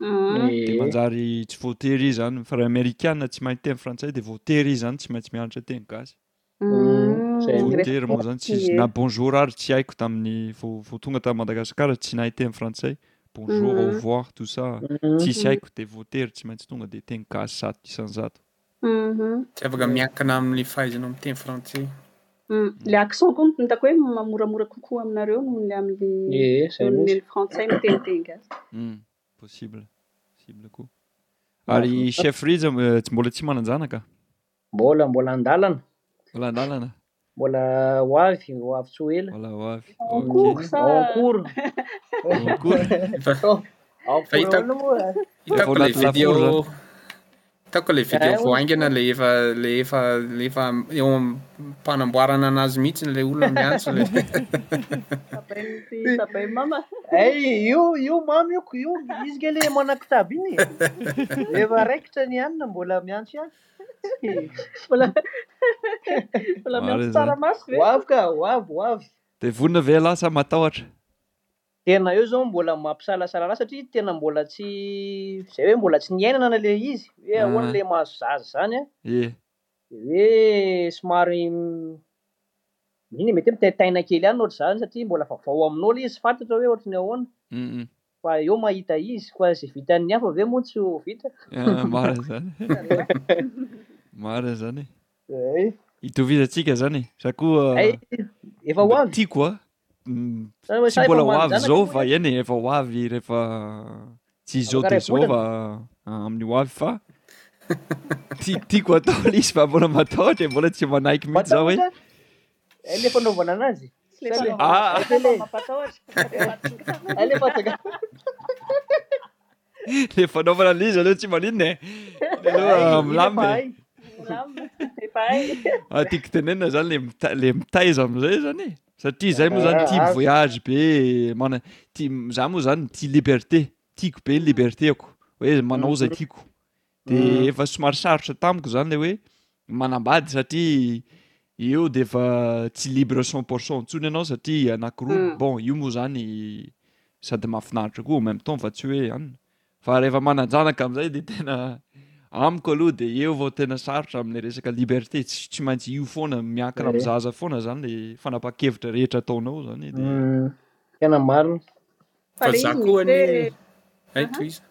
Speaker 2: Dia manjary tsy voatery izy izany. Fa raha amerikana tsy mahay miteny frantsay dia voatery izy izany tsy maintsy mianatra teny gasy. Voatery moa izany tsy
Speaker 3: izy.
Speaker 2: Na bonjour ary tsy haiko tamin'ny vao tonga tamin'i Madagasikara tsy nahay teny frantsay. Bonjour, au revoir, tout ça. Tsisy haiko dia voatery tsy maintsy tonga dia teny gasy zato isan'ny zato.
Speaker 3: Mhm.
Speaker 1: Tsy afaka Ilay miankina amin'ny fahaizanao miteny frantsay.
Speaker 3: Mm, le accent koa no hitako hoe mamoramora kokoa aminareo noho ny amin'ny
Speaker 4: Ee, zay
Speaker 3: noho ny
Speaker 4: mihitsy.
Speaker 3: an'ny frantsay miteniteny gasy.
Speaker 2: Hum, possible. Possible koa. Ary Mahafinaritra. chef Rija eh, tsy mbola tsy manan-janaka?
Speaker 4: Mbola, mbola an-dalana.
Speaker 2: Mbola an-dalana.
Speaker 4: Mbola ho avy, ho avy tsy ho ela.
Speaker 2: Mbola ho avy.
Speaker 3: En cours sa?
Speaker 4: En cours.
Speaker 2: En cours.
Speaker 4: En cours daholo moa.
Speaker 1: Hitako ilay
Speaker 2: vidéo.
Speaker 1: Hitako ilay vidéo
Speaker 4: vao
Speaker 1: haingana ilay efa ilay efa ilay efa eo am-panamboarana anazy mihitsy ilay olona miantso ilay.
Speaker 3: Tapain'ny tapain'ny mama.
Speaker 4: Ay, io io mamy io io izy nge le manan-kitaby iny. Efa raikitra ny hanina mbola miantso ihany.
Speaker 3: Mbola mbola
Speaker 2: Maro
Speaker 3: miantso
Speaker 2: izany.
Speaker 3: tsaramaso ve?
Speaker 4: Ho avy ka, ho avy,
Speaker 2: ho avy. Dia vonona ve ialahy sa matahotra?
Speaker 4: Tena eo zao mbola mampisalasala anah satria tena mbola tsy zay hoe mbola tsy niainana na le izy hoe ahoana Ah. le mahazo zaza zany a
Speaker 2: Ie.
Speaker 4: de hoe somary mino mety hoe mitaitaina kely ihany ohatr'izany satria mbola vaovao aminao le izy sy fantatra hoe ohatry ny ahoana
Speaker 2: Hum hum.
Speaker 4: Fa eo mahita izy, koa izay vitan'ny hafa ve moa tsy ho vita?
Speaker 2: Ah, marina izany. Marina
Speaker 4: izany
Speaker 2: e. Itovizantsika izany e.
Speaker 4: Za koa efa ho avy.
Speaker 2: Tiako a. Tsy mbola
Speaker 4: ho
Speaker 2: avy
Speaker 4: izao
Speaker 2: fa eny e, efa ho avy rehefa tsy
Speaker 4: izao
Speaker 2: dia
Speaker 4: izao
Speaker 2: fa amin'ny ho avy fa ti- tiako atao ilay izy fa mbola matahotra e, mbola tsy manaiky mihitsy za hoe
Speaker 4: Eny efa naovana anazy.
Speaker 3: Le fanaovana
Speaker 2: an'ilay izy aloha tsy maninona e. Aloha milamina e. Ah, tiako tenenina zany le mita- le mitaiza am'zay zany e. Satria zay moa zany tia voyage be, mana tia za moa zany tia liberté. Tiako be ny liberté-ko. Hoe manao zay tiako. de
Speaker 4: mm.
Speaker 2: efa somary sarotra tamiko zany le hoe manambady satria eo de efa tsy libre cent pour cent ntsony ianao satria anakiroa
Speaker 3: mm.
Speaker 2: bon io moa zany sady mahafinaritra koa même temps fa tsy hoe any fa rehefa manajanaka amizay de tena amiko aloha de eo vao tena sarotra amle resaka liberté tsy tsy maintsy io foana miankina am zaza foana zany le fanapaha-kevitra rehetra ataonao zany de
Speaker 4: mm. tena marina
Speaker 3: fa
Speaker 1: za koa ny aitoiza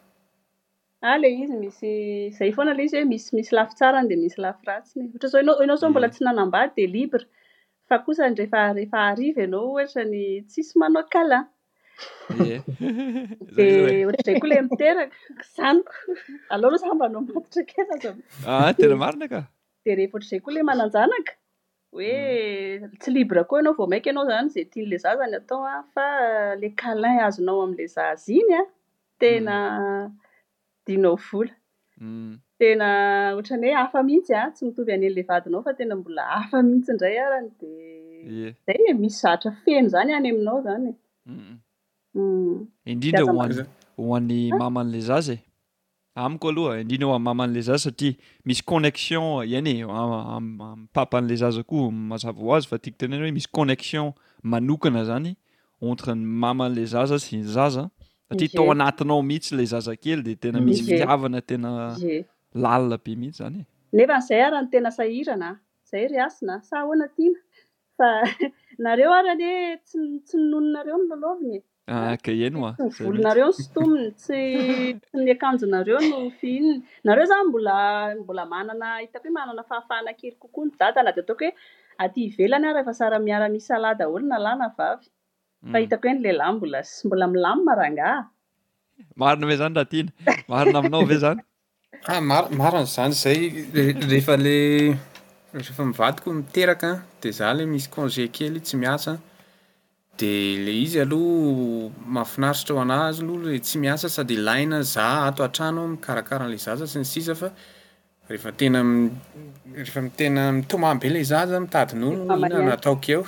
Speaker 3: Ah le izy misy zay foana le izy hoe misy misy lafy tsarany de misy lafy ratsiny e. Ohatra zao enao enao zao mbola tsy nanambady de libre fa kosa ny refa refa hariva enao ohatra ny tsisy manao câlin
Speaker 2: Ie. Zay izy hoe.
Speaker 3: de ohatr'izay koa le miteraka zaniko aleo aloha za mba hanao matotra kely aza
Speaker 2: Ah tena marina ka.
Speaker 3: de rehefa ohatr'izay koa le manan-janaka hoe tsy libre koa ianao vao maika ianao zany izay tian'ilay zaza ny atao an, fa ilay câlin azonao amin'ilay zaza iny an, tena adinao vola, tena ohatran'ny hoe hafa mihitsy an, tsy mitovy any an'ilay vadinao fa tena mbola hafa mihitsy indray arany
Speaker 2: dia
Speaker 3: izay e, misy zatra feno izany any aminao izany e.
Speaker 2: Indrindra ho an'ny maman'ilay zaza e. Amiko aloha, indrindra ho an'ny maman'ilay zaza satria misy connexion iain e, amin'ny papan'ilay zaza koa mazava ho azy fa tiako tenena hoe misy connexion manokana zany entre ny maman'ilay zaza sy ny zaza satria tao anatinao mihitsy ilay zaza kely dia tena misy fitiavana tena lalina be mihitsy zany e.
Speaker 3: Nefa zay ary no tena sahirana a! Zay ry hasina a! Sa ahoana Tiana? Fa nareo ary anie tsy tsy nononinareo no lalaovina e!
Speaker 2: Ah, ok, eny wa.
Speaker 3: Tsy volonareo ny sitominy, tsy ny akanjonareo no fihininy. Nareo zany mbola mbola manana hitako hoe manana fahafahana kely kokoa ny dada na dia ataoko hoe aty ivelany ary efa sara miara misalahy daholo na lahy na vavy. Fa hmm. hitako hoe ny lehilahy mbola mbola milamina rangaha.
Speaker 2: Marina ve zany raha tiana? Marina aminao ve zany?
Speaker 1: Ah, mar- marina izany izay. Re- Rehefa le rehefa ny vadiko miteraka an, de za le misy congé kely tsy miasa an, de le izy aloha mahafinaritra ho anahy izy aloha le tsy miasa sady ilaina za ato an-trano an mikarakara an'le zaza sy ny sisa fa rehefa tena m- rehefa tena mitomany be le zaza, mitady nono, Efa inona no manery. ataoko eo?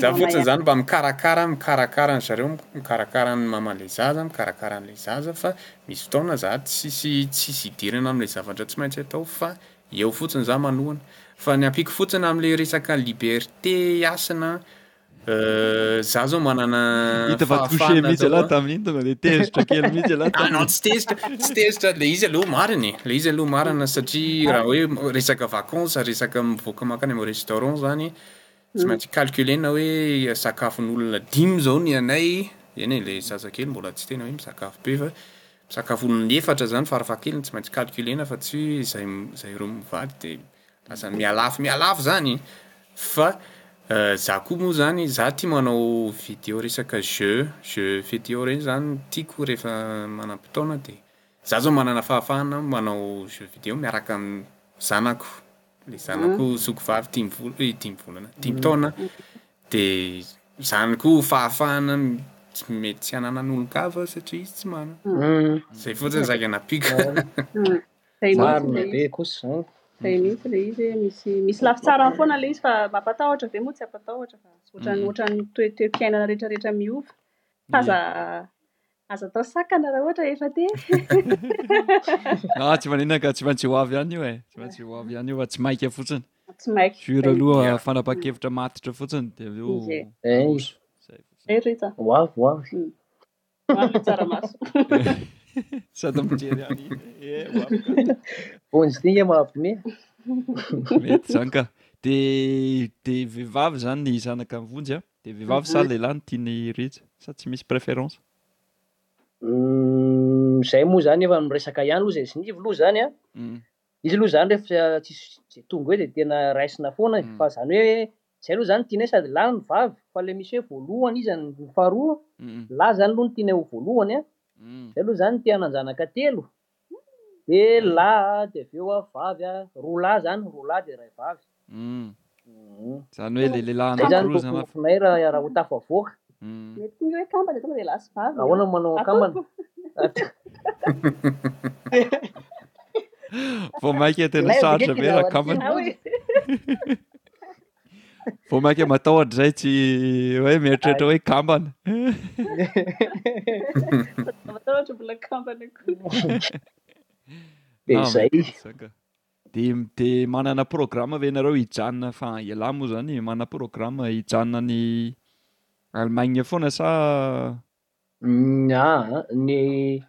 Speaker 1: Za fotsiny zany mba mikarakara, mikarakara an'zareo, mikarakara ny maman'le zaza, mikarakara an'le. zaza fa misy fotoana za tsisy tsisy idirana amle zavatra tsy maintsy atao fa eo fotsiny za manohana fa ny ampiako fotsiny amle resaka liberté hasina za zao manana fahafahana anao tsy tezitra tsy tezitra le izy aloha marina e le izy aloha marina satria raha hoe resaka vacance resaka mivoaka makany am restaurant zany Tsy maintsy calculer-na hoe sakafon'olona dimy izao ny anay, eny e, ilay zazakely mbola tsy tena hoe misakafo be fa sakafon'olona efatra izany farafahakeliny, tsy maintsy calculer-na fa tsy hoe izay izay roa mivady dia lasa mihalafo mihalafo izany, fa izaho koa moa izany, izaho tia manao vidéo resaka jeu, jeu vidéo ireny izany no tiako rehefa manam-potoana dia izaho izao manana fahafahana manao jeu vidéo miaraka amin'ny zanako. Ilay zanako zoky vavy dimy volana, eh, dimy volana, dimy taona, dia izany koa ho fahafahana mety tsy hananany olon-kafa satria izy tsy manana. Izay fotsiny saika
Speaker 3: nampiako.
Speaker 4: Marina be kosa izany.
Speaker 3: Izay mihitsy ilay izy hoe misy misy lafy tsarany foana ilay izy fa mampatahotra ve moa tsy hampatahotra fa ohatran'ny ohatran'ny toe-toe-piainana rehetrarehetra miova. Aza Aza atao sakana raha ohatra efa te.
Speaker 2: Ah, tsy maninona ka tsy maintsy ho avy ihany io e. Tsy maintsy ho avy ihany io fa tsy maika fotsiny.
Speaker 3: Tsy maika.
Speaker 2: Jure aloha fanapahan-kevitra matitra fotsiny dia avy
Speaker 3: eo.
Speaker 4: Eh,
Speaker 2: zay fotsiny.
Speaker 3: Eh, Rita.
Speaker 4: Ho avy, ho avy.
Speaker 3: Hmm. Ho avy tsaramaso.
Speaker 2: Sady mijery any. Eh, ho avy ka.
Speaker 4: Bonzy ty nge mahabonia.
Speaker 2: Mety zany ka. Dia dia vehivavy zany ny zanaka mivonjy ah. Dia vehivavy sa lehilahy no tian'i Rija? Sa tsy misy préférence?
Speaker 4: Uhm, zay moa zany efa miresaka ihany loha zay sy Nivo loha zany
Speaker 2: an,
Speaker 4: izy loha zany rehefa tsisy tonga eo dia tena raisina foana
Speaker 2: e,
Speaker 4: fa zany hoe zay loha zany tianay sady lahy no vavy, fa le misy hoe voalohany iza no faharoa, lahy zany loha no tianay ho voalohany
Speaker 2: an,
Speaker 4: zay loha zany ny te hananjanaka telo, Dia lahy a, dia avy eo a, vavy a, roa lahy izany, roa lahy dia iray vavy.
Speaker 2: Hum.
Speaker 4: Hum.
Speaker 2: Izany hoe ilay lehilahy
Speaker 4: Izay izany
Speaker 2: anankiroa no
Speaker 4: izany. nofinay raha raha ho tafavoaka.
Speaker 2: Hum.
Speaker 3: Mety koa ny hoe kamba dia tonga dia lahy sy vavy.
Speaker 4: Ahoana no manao an-kambana?
Speaker 2: Vao maika tena
Speaker 4: Ilay
Speaker 2: sarotra be
Speaker 4: abdikina
Speaker 2: raha
Speaker 4: ao
Speaker 2: kambana.
Speaker 3: an-tsena.
Speaker 2: Vao maika matahotra izay tsy hoe mieritreritra hoe kambana.
Speaker 3: Matahotra mbola kambana koa.
Speaker 2: Dia izay. Dia dia manana programme ve ianareo hijanona fa ialahy moa izany manana programme hijanona any Allemagne foana sa
Speaker 4: Ny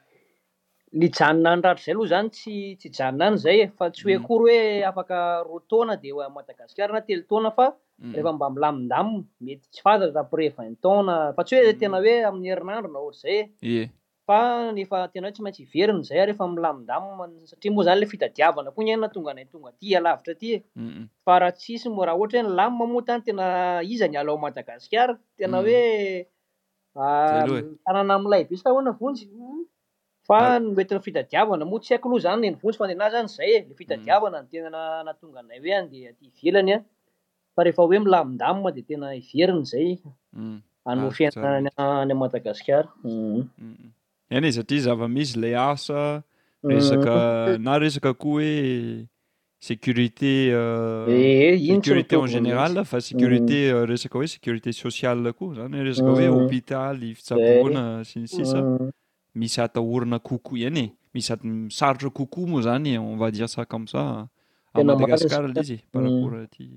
Speaker 4: nijanona any rahatrizay aloha izany tsy tsy hijanona any izay e, fa tsy hoe akory hoe afaka roa taona dia ho any Madagasikara na telo taona fa rehefa mba milamindamina, mety tsy fantatra après vingt ans na, fa tsy hoe tena hoe amin'ny herinandro na ohatr'izay e,
Speaker 2: Ie.
Speaker 4: fa ny efa tena hoe tsy maintsy hiverina izay ary efa milamindamina ny, satria moa izany ilay fitadiavana koa ny aina tonga anay tonga aty alavitra aty e, fa raha tsisy moa, raha ohatra hoe nilamina moa tany tena iza ny hiala ao Madagasikara, tena hoe
Speaker 2: Ah, Hello e.
Speaker 4: ny tanana milay be sa ahoana vonjy? Fa Ah. ny hoentin'ny fitadiavana moa tsy haiko aloha zany ny vonjy fa ny anah zany zay e, le fitadiavana ny tena na- nahatonga anay hoe andeha aty ivelany a. Fa rehefa hoe milamindamina dia tena heverina izay
Speaker 2: Mm.
Speaker 4: hanao
Speaker 2: Ah,
Speaker 4: fiainana
Speaker 2: tsara.
Speaker 4: any a- any Madagasikara. Mhm.
Speaker 2: Mm. Eny izy aty zava-misy ilay asa, resaka na resaka koa hoe Sécurité, sécurité en général, fa sécurité mm. resaka hoe sécurité sociale koa zany hoe resaka hoe
Speaker 4: mm.
Speaker 2: hôpitaly, fitsaboana sy ny sisa
Speaker 4: mm.
Speaker 2: misy atahorana kokoa ihany e. Misy sady sarotra kokoa moa zany on va dire ça comme ça à Madagascar
Speaker 4: ilay
Speaker 2: izy par rapport aty.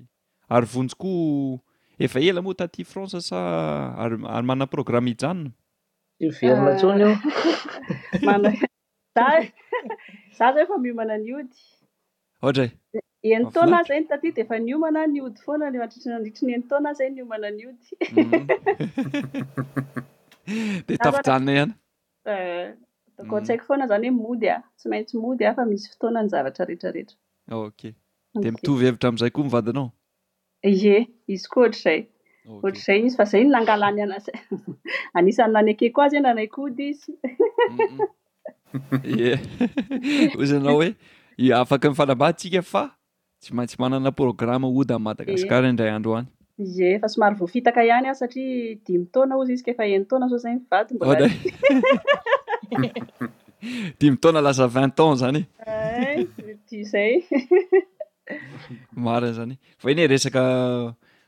Speaker 2: Ary vonjy koa efa ela moa taty France sa ary, ary manana programme hijanona?
Speaker 4: Hiverina ah. intsony io.
Speaker 3: Za za zao efa miomana ny hody.
Speaker 2: Ohatra e.
Speaker 3: Enin-taona aho zay ny taty dia efa niomana aho ny hody foana ny mandritra nandritra ny enin-taona aho zay niomana ny hody.
Speaker 2: Mhm. Dia tafijanona ihany.
Speaker 3: Eh,
Speaker 2: donc
Speaker 3: Mhm. an-tsaiko foana zany hoe mody aho, tsy maintsy mody aho fa misy fotoana ny zavatra rehetra rehetra.
Speaker 2: Ok. Dia mitovy hevitra amin'izay koa ny
Speaker 3: vadinao? Ie, izy koa ohatr'izay. Ohatr'izay izy, fa izay no nangalany an'azy. Anisan'ny nanekeko azy hoe nanaikody izy.
Speaker 2: Ie, hoy ianao hoe afaka mifanambady isika fa tsy maintsy manana programa hody an'i Madagasikara indray andro any.
Speaker 3: Ie, fa somary voafitaka ihany aho satria dimy taona hozy izy ka efa enin-taona sao izay mivady mbola.
Speaker 2: Dimy taona lasa vingt ans izany e.
Speaker 3: Ay, dia izay.
Speaker 2: Marina zany. Fa eny e, resaka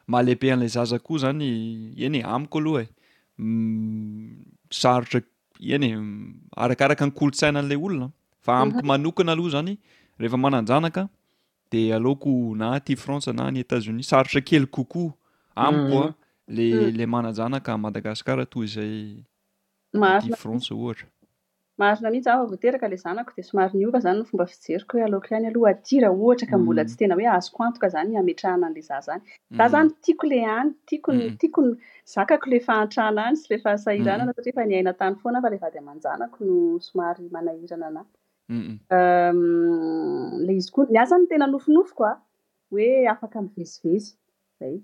Speaker 2: mahalehibe an'ilay zaza koa zany, eny e, amiko aloha e. Sarotra, eny e, arakaraka ny kolontsaina an'ilay olona. Fa mhm. amiko manokana aloha zany, rehefa manan-janaka, de aleoko na aty France na any États-Unis, sarotra kely kokoa amiko mhm. a, le mhm. le manan-janaka à Madagascar toy izay aty France ohatra.
Speaker 3: Marina mihitsy, za vao teraka ilay zanako dia somary niova zany ny fomba fijeriko hoe aleoko ihany aloha aty raha ohatra ka mbola tsy tena hoe azoko antoka zany ny hametrahana an'ilay za zany. Za zany tiako ilay any, tiako ny tiako ny zakako ilay fahantrana any sy ilay fahasahiranana satria efa niaina tany foana aho fa ilay vady aman-janako no somary manahirana anahy. Ilay izy koa, ny ahy zany tena nofinofiko a, hoe afaka mivezivezy, zay.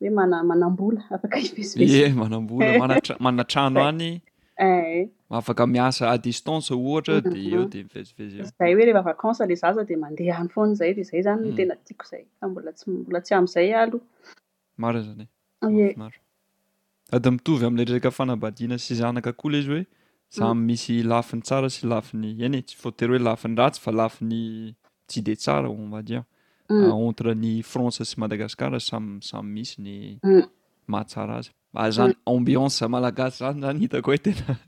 Speaker 3: hoe mana manambola afaka hivezivezy
Speaker 2: ye manambola manatra manana trano any
Speaker 3: eh
Speaker 2: afaka miasa à distance ohatra
Speaker 3: mhm.
Speaker 2: dia eo dia mivezivezy eo
Speaker 3: zay hoe rehefa vacances le zaza dia mandeha any foana zay dia zay zany no
Speaker 2: mhm.
Speaker 3: tena tiako zay fa mbola tsy mbola tsy amin'izay aloha
Speaker 2: maro zany ye Sady mitovy amin'ilay resaka fanambadiana sy zanaka koa ilay izy hoe samy misy lafiny tsara sy lafiny, eny e, tsy voatery hoe lafiny ratsy fa lafiny tsy dia tsara on va dire, entre ny France sy Madagascar samy samy misy ny mahatsara azy. Ary zany ambiance malagasy zany zany hitako hoe tena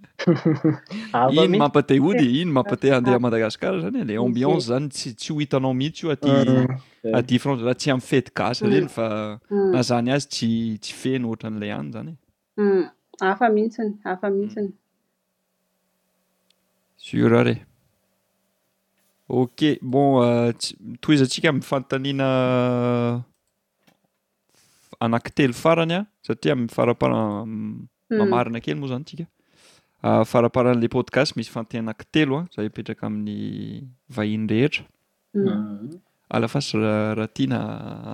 Speaker 2: iny mampate hody, iny mampate handeha à Madagascar zany e, le ambiance zany tsy tsy ho hitanao mihitsy io aty
Speaker 4: Eh.
Speaker 2: Adia Frantsa za tsy am fety gasy mm. reny fa
Speaker 3: mm.
Speaker 2: na zany azy tsy tsy feno ohatran'ilay any zany e.
Speaker 3: mm. hafa mihitsiny hafa mihitsiny
Speaker 2: sur ary ok bon euh, tohizantsika amin'ny fanontaniana euh, anankitelo farany a satria amin'ny farapara mm, mamarina kely moa zany tsika ah, faraparan'le podcast misy fanontaniana anankitelo a za hipetraka amin'ny vahiny rehetra Alafasy raha tiana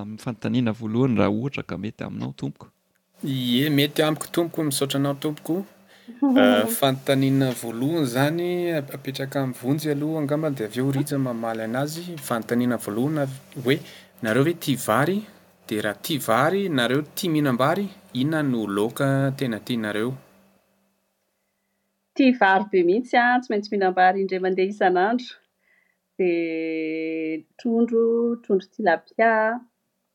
Speaker 2: amin'ny fanontaniana voalohany raha ohatra ka mety aminao tompoko.
Speaker 1: Ie mety amiko tompoko misaotra anao tompoko fanontaniana voalohany izany apetraka amin'ny vonjy aloha angamba dia avy eo rija mamaly anazy fanontaniana voalohany hoe nareo ve tia vary dia raha tia vary nareo tia mihinam-bary inona no laoka tena tianareo.
Speaker 3: Tia vary be mihitsy aho tsy maintsy mihinam-bary indray mandeha isan'andro Dia trondro, trondro tilapia,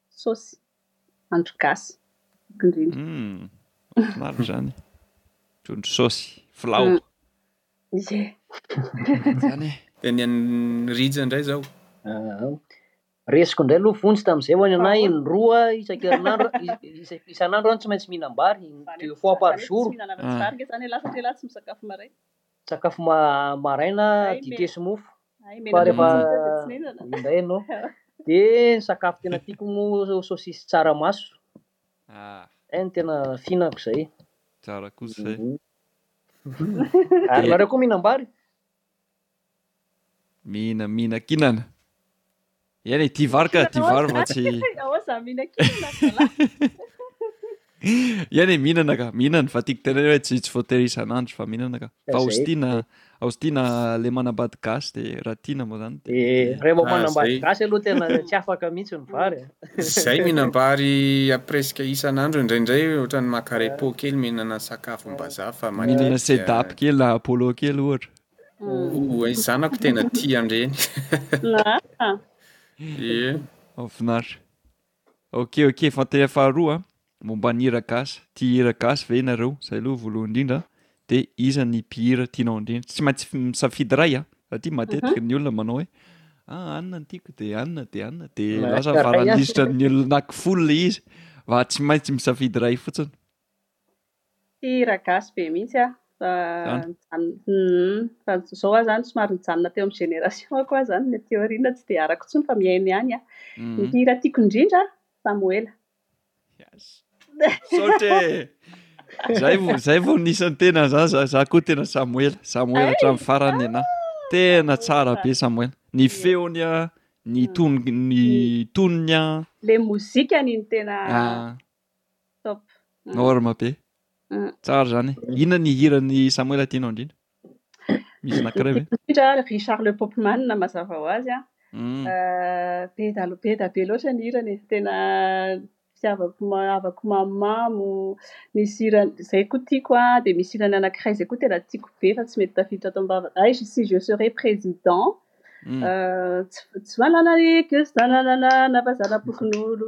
Speaker 3: saosy, andro gasy, akondriana.
Speaker 2: Hum, mahafinaritra izany. Trondro saosy, filao.
Speaker 3: Ie.
Speaker 2: Izany e.
Speaker 1: Dia ny an'i Rija indray izao.
Speaker 4: Aa. Resiko indray aloha vonjy tamin'izay ho'a ny anay indroa isan-kerinandro, isan'andro izany tsy maintsy mihinam-bary, deux fois par jour.
Speaker 3: Tsy mihinana vary ingahy izany ialahy satria ialahy tsy misakafo maraina.
Speaker 4: Sakafo ma maraina dite sy mofo fa rehefa indray ianao de ny sakafo tena tiako moa saosisy tsaramaso zay no tena fihinako zay.
Speaker 2: Tsara kosa zay.
Speaker 4: Ary nareo koa mihinam-bary?
Speaker 2: Mihina mihinankinana. Eny e, tia vary ka, tia vary mba tsy...
Speaker 3: Ao za mihinankinana zalahy.
Speaker 2: Eny e, mihinana ka, mihinana fa tiako tena hoe tsy tsy voatery isan'andro fa mihinana ka. Fa Austina, Austina le manambady gasy de raha tiana moa zany
Speaker 4: de. Eh, rehefa
Speaker 1: ah,
Speaker 4: manambady gasy aloha tena tsy afaka mihitsy ny vary.
Speaker 1: Zay mihinam-bary presque isan'andro indraindray ohatran'ny makarepo kely mihinana sakafom-bazaha fa
Speaker 2: mihinana sedap kely na apollo kely ohatra.
Speaker 1: Oay zanako tena tia andreny. Ie.
Speaker 2: Mafinaritra. Ok ok fantaiya faharoa momba ny hira gasy. Tia hira gasy ve ianareo? Zay aloha voalohany indrindra de iza ny mpihira tianao indrindra? Tsy maintsy misafidy iray a. Satria matetiky ny olona manao hoe ah anona no tiako de anona de anona de lasa avara-lisitra ny olona anaky folo le izy fa tsy maintsy misafidy iray fotsiny.
Speaker 3: Tsy hira gasy be mihitsy aho fa
Speaker 2: Zany?
Speaker 3: mijanona fa izao aho izany somary mijanona teo amin'ny génération-ko aho izany, ny aty aoriana tsy dia arako intsony fa mihaino ihany aho. Ny
Speaker 2: Mhm.
Speaker 3: hira tiako indrindra, Samoela.
Speaker 2: Yes. Misaotra e! Zay vo zay vao nisy ny tena za za za koa tena Samoela, Samoela Ay, hatramin'ny farany ny anahy. Tena tsara be Samoela. Ny feony a, ny tony ny tonony a.
Speaker 3: Le mozikany no tena
Speaker 2: Ah,
Speaker 3: Top.
Speaker 2: Norme be.
Speaker 3: Mm.
Speaker 2: Tsara zany. Inona ny hiran'i Samuel tianao indrindra? Misy anankiray ve?
Speaker 3: Indrindra Richard Le Popman mazava ho azy an.
Speaker 2: Mm.
Speaker 3: Euh, be da lo- be da be loatra ny hirany e. Tena fitiavako ma- havako mamimamo. Misy hira izay koa tiako a, dia misy hirany anankiray izay koa tena tiako be fa tsy mety tafiditra ato am-bava. Ay, je- si je serai président.
Speaker 2: Mm.
Speaker 3: Euh, tsy tsy
Speaker 2: manana ekes, nananana, navazana
Speaker 4: pokon'olo.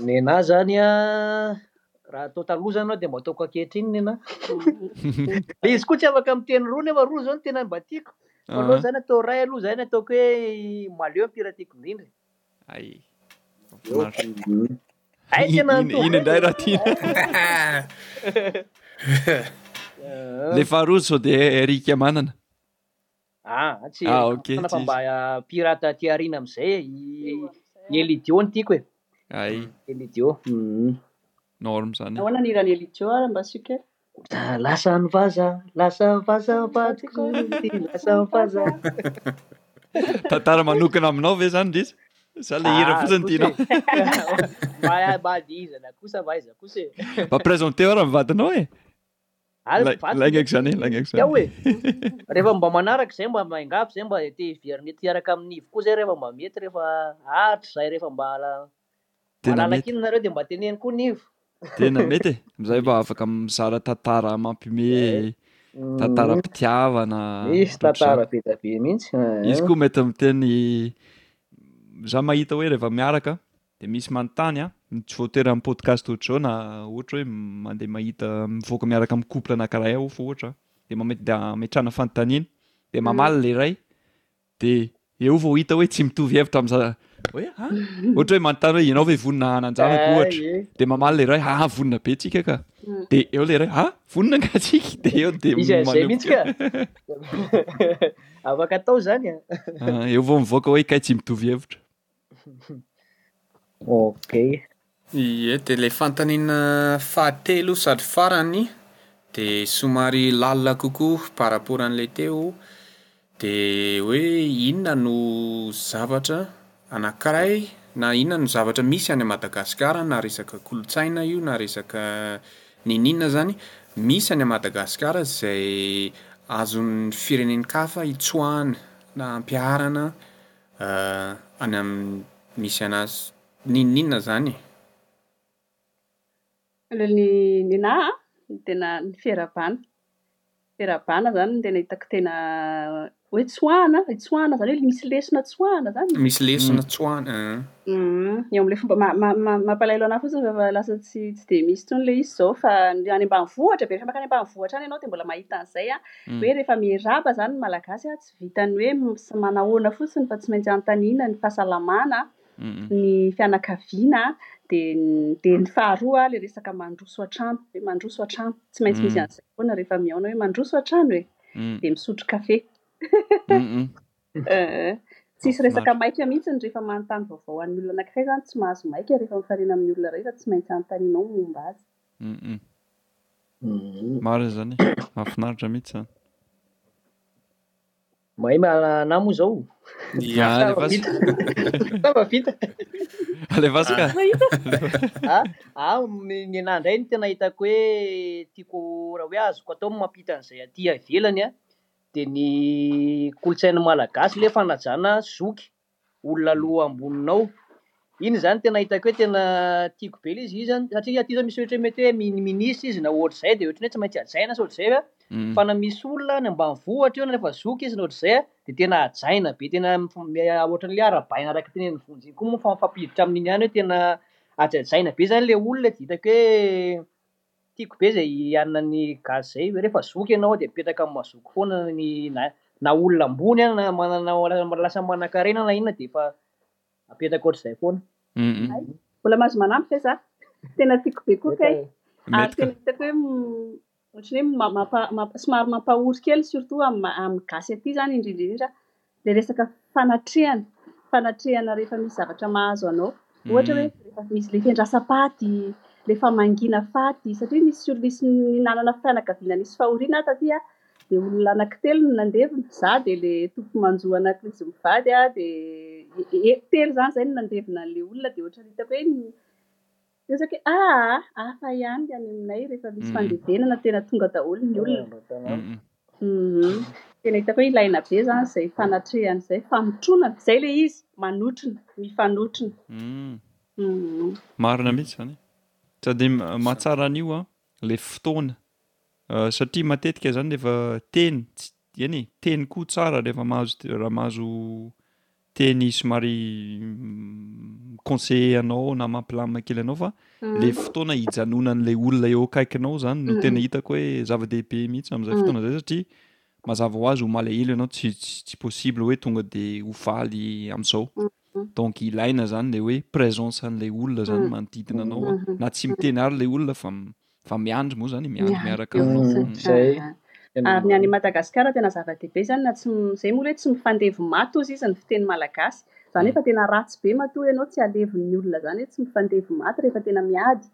Speaker 4: Nenah zany a, raha atao taloha zany aloha dia mba ataoko ankehitriny nenah. Le izy koa tsy afaka miteny roa nefa roa zao no tena mba tiako.
Speaker 2: Fa
Speaker 4: aleo zany atao iray aloha zany ataoko hoe Maleo no mpihira tiako indrindra
Speaker 2: e. Hay.
Speaker 4: Mahafinaritra. Hay tena
Speaker 2: an-toa. Iny indray raha tiana. Le faharoa sao dia Eric Manana.
Speaker 4: Ah tsy
Speaker 2: Ah, ok,
Speaker 4: fanampana
Speaker 2: fa
Speaker 4: mba tsisy. pirate aty aoriana amin'izay e, i i Elidio no tiako e.
Speaker 2: Ay,
Speaker 4: Elidio. Mhm.
Speaker 2: norme zany.
Speaker 3: Ahoana ny hiran'i Elidio ary mba asio
Speaker 4: kely? Za lasa ny vaza, lasa vaza vadiko, ty lasa ny vaza.
Speaker 2: Tantara manokana aminao ve zany ndrisy? Sa le hira
Speaker 4: Ah,
Speaker 2: fotsiny kosa tianao? e.
Speaker 4: Mba mba adihizana kosa va iza kosa e.
Speaker 2: Mba présenteo ary ny
Speaker 4: vadinao
Speaker 2: e.
Speaker 4: Lainga
Speaker 2: ko zany e, lainga
Speaker 4: ko
Speaker 2: zany.
Speaker 4: Ao e. Rehefa mba manaraka zay mba maingavy zay mba te hiverina ety hiaraka amin'ny Nivo koa zay rehefa mba mety rehefa hatrizay rehefa mba
Speaker 2: malala
Speaker 4: k'iny nareo de mba teneno koa Nivo.
Speaker 2: Tena mety e. Amizay mba afaka mizara tantara mampime,
Speaker 4: tantara
Speaker 2: mpitiavana.
Speaker 4: Misy tantara be dia be mintsy.
Speaker 2: Izy koa mety miteny za mahita hoe rehefa miaraka Dia misy manontany an, ny tsy voatery amin'ny podcast ohatr'izao na ohatra hoe mandeha mahita mivoaka miaraka amin'ny couple anankiray aho fa ohatra dia mame- dia ametrahana fanontaniana dia mamaly ilay iray dia eo vao hita hoe tsy mitovy hevitra amin'ny za- hoe ha ohatra hoe manontany hoe ianao ve vonona hanan-janaka Ah, ohatra ie. dia mamaly ilay iray ha vonona be tsika ka Mm. dia eo ilay iray ha vonona nga tsika dia eo dia
Speaker 4: Izy izay
Speaker 2: manomboka-
Speaker 4: mihitsy ka. Afaka atao izany an.
Speaker 2: Ah, eo vao mivoaka hoe kay tsy mitovy hevitra
Speaker 4: Okay.
Speaker 1: Ie, dia ilay fanontaniana fahatelo sady farany dia somary lalina kokoa par rapport an'ilay teo dia hoe inona no zavatra anankiray na inona no zavatra misy any Madagasikara na resaka kolontsaina io na resaka niniana zany misy any Madagasikara izay azon'ny firenen-kafa hitsoahana na ampiharana Any amin'ny misy anazy. N'inon'inona izany
Speaker 3: e! Ny ny ahy an, ny tena ny fiarahabana, fiarahabana izany no tena hitako tena hoe tsoahina, hitsoahina izany hoe misy lesona tsoahina izany e!
Speaker 1: Misy lesona tsoahina
Speaker 3: an! Eo amin'ilay fomba ma- ma- ma- mampalahelo anahy fotsiny rehefa lasa tsy tsy dia misy intsony ilay izy izao fa ny any ambanivohitra be, rehefa mankany ambanivohitra any ianao dia mbola mahita an'izay an, hoe rehefa miarahaba izany ny Malagasy an, vitan'ny hoe sy manahoana fotsiny fa tsy maintsy anontaniana ny fahasalamana ny fianakaviana dia dia ny faharoa ilay resaka mandroso hatrany hoe mandroso hatrany tsy maintsy misy
Speaker 2: mm.
Speaker 3: an'izay foana rehefa mihaona hoe mandroso hatrany hoe
Speaker 2: mm.
Speaker 3: dia misotro kafe eh, tsisy resaka maika mihitsy ny rehefa manontany vaovao an'ny olona anankiray zany tsy mahazo maika rehefa mifarina amin'ny olona iray fa tsy maintsy anontanianao momba azy
Speaker 2: Marina izany, mahafinaritra mihitsy izany.
Speaker 4: Mahay mahalana moa
Speaker 2: izao. Ya, alefas.
Speaker 4: Tava vita.
Speaker 2: Alefas ka.
Speaker 4: Ah, ah, ny nahy indray ny tena hitako hoe tiako raha hoe azoko atao ny mampita an'izay aty ivelany a, dia ny kolontsain'ny Malagasy le fanajana zoky. olona aloha amboninao iny zany tena hitako hoe tena tiako be le izy io zany satria aty zao misy ohatra hoe mety hoe min- minisy izy na ohatr'izay de ohatrin'ny hoe tsy maintsy hajaina sa ohatr'izay
Speaker 2: ve
Speaker 4: fa na misy olona any ambanivohitra eo na efa zoky izy na ohatr'izay de tena hajaina be tena mif- mi- ohatran'ny hoe arabaina araka teneniny vonjy iny koa moa mifampiditra amin'iny ihany hoe tena hajajaina be zany le olona de hitako hoe Tiako be zay hianina ny gasy zay, refa zoky enao de mipetraka am mazoky foana ny na na olona ambony an na manana olona lasa manakarena na inona defa apetraka otrizay foana.
Speaker 2: Hay,
Speaker 3: mbola mahazo manampy ve za? Tena tiako be koa kay. Ary tena hitako hoe ohatran'ny hoe mampa somary mampahory kely surtout am am gasy aty zany indrindra indrindra. ilay resaka fanatrehana, fanatrehana rehefa misy zavatra mahazo anao. Ohatra hoe rehefa misy ilay fiandrasam-paty, ilay famangiana faty, satria nisy olona nisy nanana fianakaviana nisy fahoriana aho taty an, dia olona anankitelo no nandevina, izaho dia ilay tompo manjo an'ankizy mivady an, dia telo izany izay no nandevina an'ilay olona dia ohatran'ny hitako hoe Miezaka e! Aa! Hafa ihany ny any aminay rehefa misy fandevenana tena tonga daholo ny olona. Hum. Tena hitako hoe ilaina be izany izay fanatrehana izay, famotronan, izay ilay izy, manotrona, mifanotrona. Hum.
Speaker 2: Marina mihitsy izany e! Sady mahatsara an'io an, ilay fotoana. Satria matetika izany rehefa teny, eny e, teny koa tsara rehefa mahazo, raha mahazo teny somary mi-conseiller anao na mampilamina kely anao fa le fotoana hijanonan'ilay olona eo akaikinao zany no tena hitako hoe zava-dehibe mihitsy amin'izay fotoana zay satria mazava ho azy ho malahelo ianao tsy tsy possible hoe tonga de ho faly amin'izao donc ilaina zany le hoe présence an'ilay olona zany manodidina anao na tsy miteny ary ilay olona fa Fa miandry moa zany, miandry miaraka aminao.
Speaker 3: Ary ny any Madagasikara tena zava-dehibe izany na tsy izay moa ilay tsy mifandevo maty hozy izy ny fiteny malagasy. Izany efa tena ratsy be matoa ianao tsy alevin'ny olona izany hoe tsy mifandevo maty rehefa tena miady.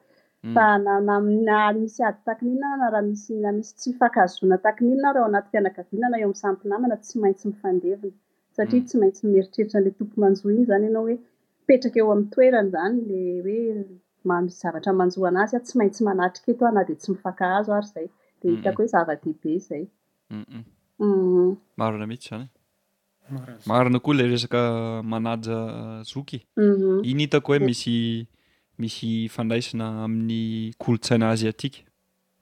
Speaker 2: Mm.
Speaker 3: Fa na, na, na misy ady takinina na raha misy na misy tsy fankahazona takinina ary ao anaty fianakaviana na eo amin'ny samy mpinamana tsy maintsy mifandevina. satria tsy maintsy mieritreritra an'ilay Tompo manjo iny izany ianao hoe mipetraka eo amin'ny toerany izany ilay hoe misy zavatra manjo an'azy aho, tsy maintsy manatrika eto aho na dia tsy mifankahazo ary izay, dia hitako hoe zava-dehibe izay.
Speaker 2: Marina mihitsy izany
Speaker 1: e!
Speaker 2: Marina koa ilay resaka manaja zoky
Speaker 3: e!
Speaker 2: Iny hitako hoe misy misy fandraisana amin'ny kolontsaina aziatika.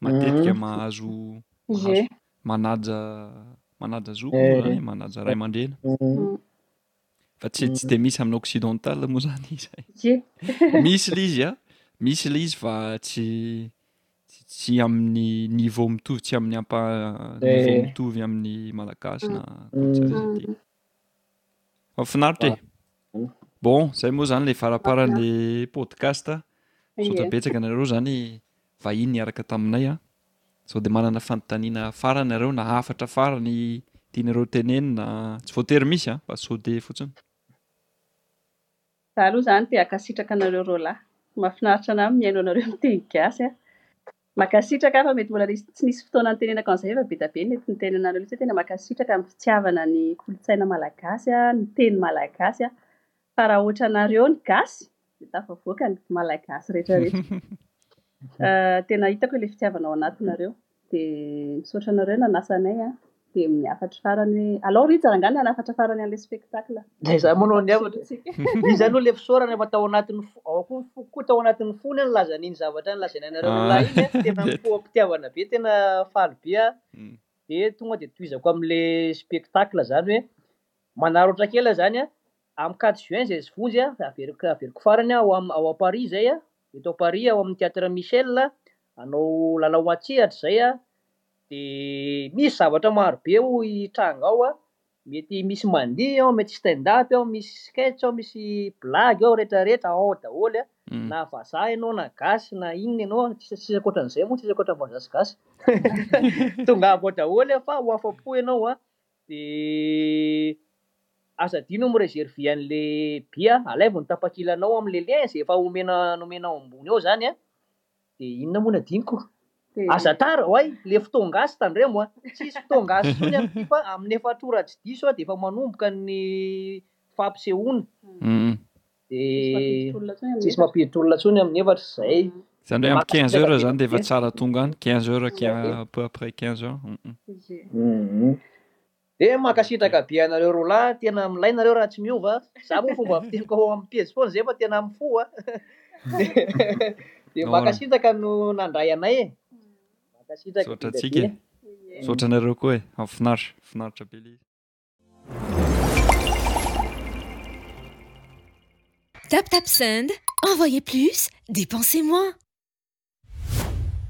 Speaker 2: matetika mahazo
Speaker 3: mahazo
Speaker 2: manaja manaja
Speaker 4: zoky
Speaker 2: moa zany manaja ray
Speaker 4: aman-dreny
Speaker 2: fa tsy tsy de misy amin'ny occidental moa zany izay misy le izy a misy le izy fa tsy tsy amin'ny niveau mitovy tsy amin'ny ampa niveau mitovy amin'ny malagasy na kolontsaina Mafinaritra e.
Speaker 4: Ah,
Speaker 2: bon, zay moa zany le faraparan'ny podcast.
Speaker 3: Misaotra
Speaker 2: betsaka anareo zany vahiny niaraka taminay a. Sao de manana fanontaniana farany nareo na hafatra farany tianareo tenenina, tsy voatery misy a, fa sao de fotsiny.
Speaker 3: Za aloha zany te akasitraka anareo roa lahy. Mafinaritra anah mihaino anareo miteny gasy a. Makasitraka fa mety mbola nisy tsy nisy fotoana nitenenako an'izay fa be da be ny mety nitenenanareo mihitsy hoe tena makasitraka ny fitiavana ny kolontsaina malagasy a, ny teny malagasy a. Fa raha ohatra anareo ny gasy de tafavoaka ny malagasy retraretra. Tena hitako ilay fitiavana ao anatinareo. Dia misaotra anareo nanasa anay an! Dia ny hafatra farany hoe, alors Rija angaha ny hanafatra farany an'ilay spectacle?
Speaker 4: Dia izaho moa aloha ny hafatra, izaho aloha ilay fisaorana fa tao anatin'ny fo, ao koa ny foko koa tao anatin'ny fo ny nilaza an'iny zavatra nilazainay anareo lehilahy iny an! Tena mifoha-pitiavana be, tena faly be
Speaker 2: aho.
Speaker 4: Dia tonga dia tohizako amin'ilay spectacle izany hoe, manararaotra kely aho izany an! Amin'ny quatre juin izay izy vonjy, averiko averiko farany aho ao ao Paris izay, eto à Paris ao amin'ny Theatre Michel, hanao lalao an-tsehatra izay dia misy zavatra maro be ho hitranga ao, mety misy mandihy ao, mety stand up ao, misy sketch ao, misy blague ao, rehetra rehetra ao daholo, na vazaha ianao na gasy na inona ianao, tsisy tsisy ankoatran'izay moa, tsisy ankoatran'ny vazaha sy gasy, tongava ao daholo fa ho afa-po ianao. Dia aza adino ny mi-reserver an'le be a! Alaivo ny tapakilanao am'le lien izay efa omena nomena ao ambony ao zany a! Dia inona moa no
Speaker 3: adinoko?
Speaker 4: Aza tara oay le fotoan-gasy tandremo a! Tsisy fotoan-gasy intsony amin'ity fa amin'ny efatra ora tsy diso a dia efa manomboka ny fampisehoana.
Speaker 3: dia
Speaker 4: tsisy mampiditra olona intsony amin'ny efatra izay
Speaker 2: izany hoe amin'ny quinze heures izany dia efa tsara tonga any quinze heures peu après quinze heures
Speaker 3: mhm.
Speaker 4: dia mankasitraka be anareo roa lahy tena milay nareo raha tsy miova za moa fomba fiteniko ao amin'ny pejy foana izay fa tena amin'ny fo a
Speaker 2: dia
Speaker 4: mankasitraka no nandray anay e mankasitraka sotra
Speaker 2: antsika e sotra anareo koa e finaritra finaritra be le
Speaker 5: daptap sand envoye plus depensez moi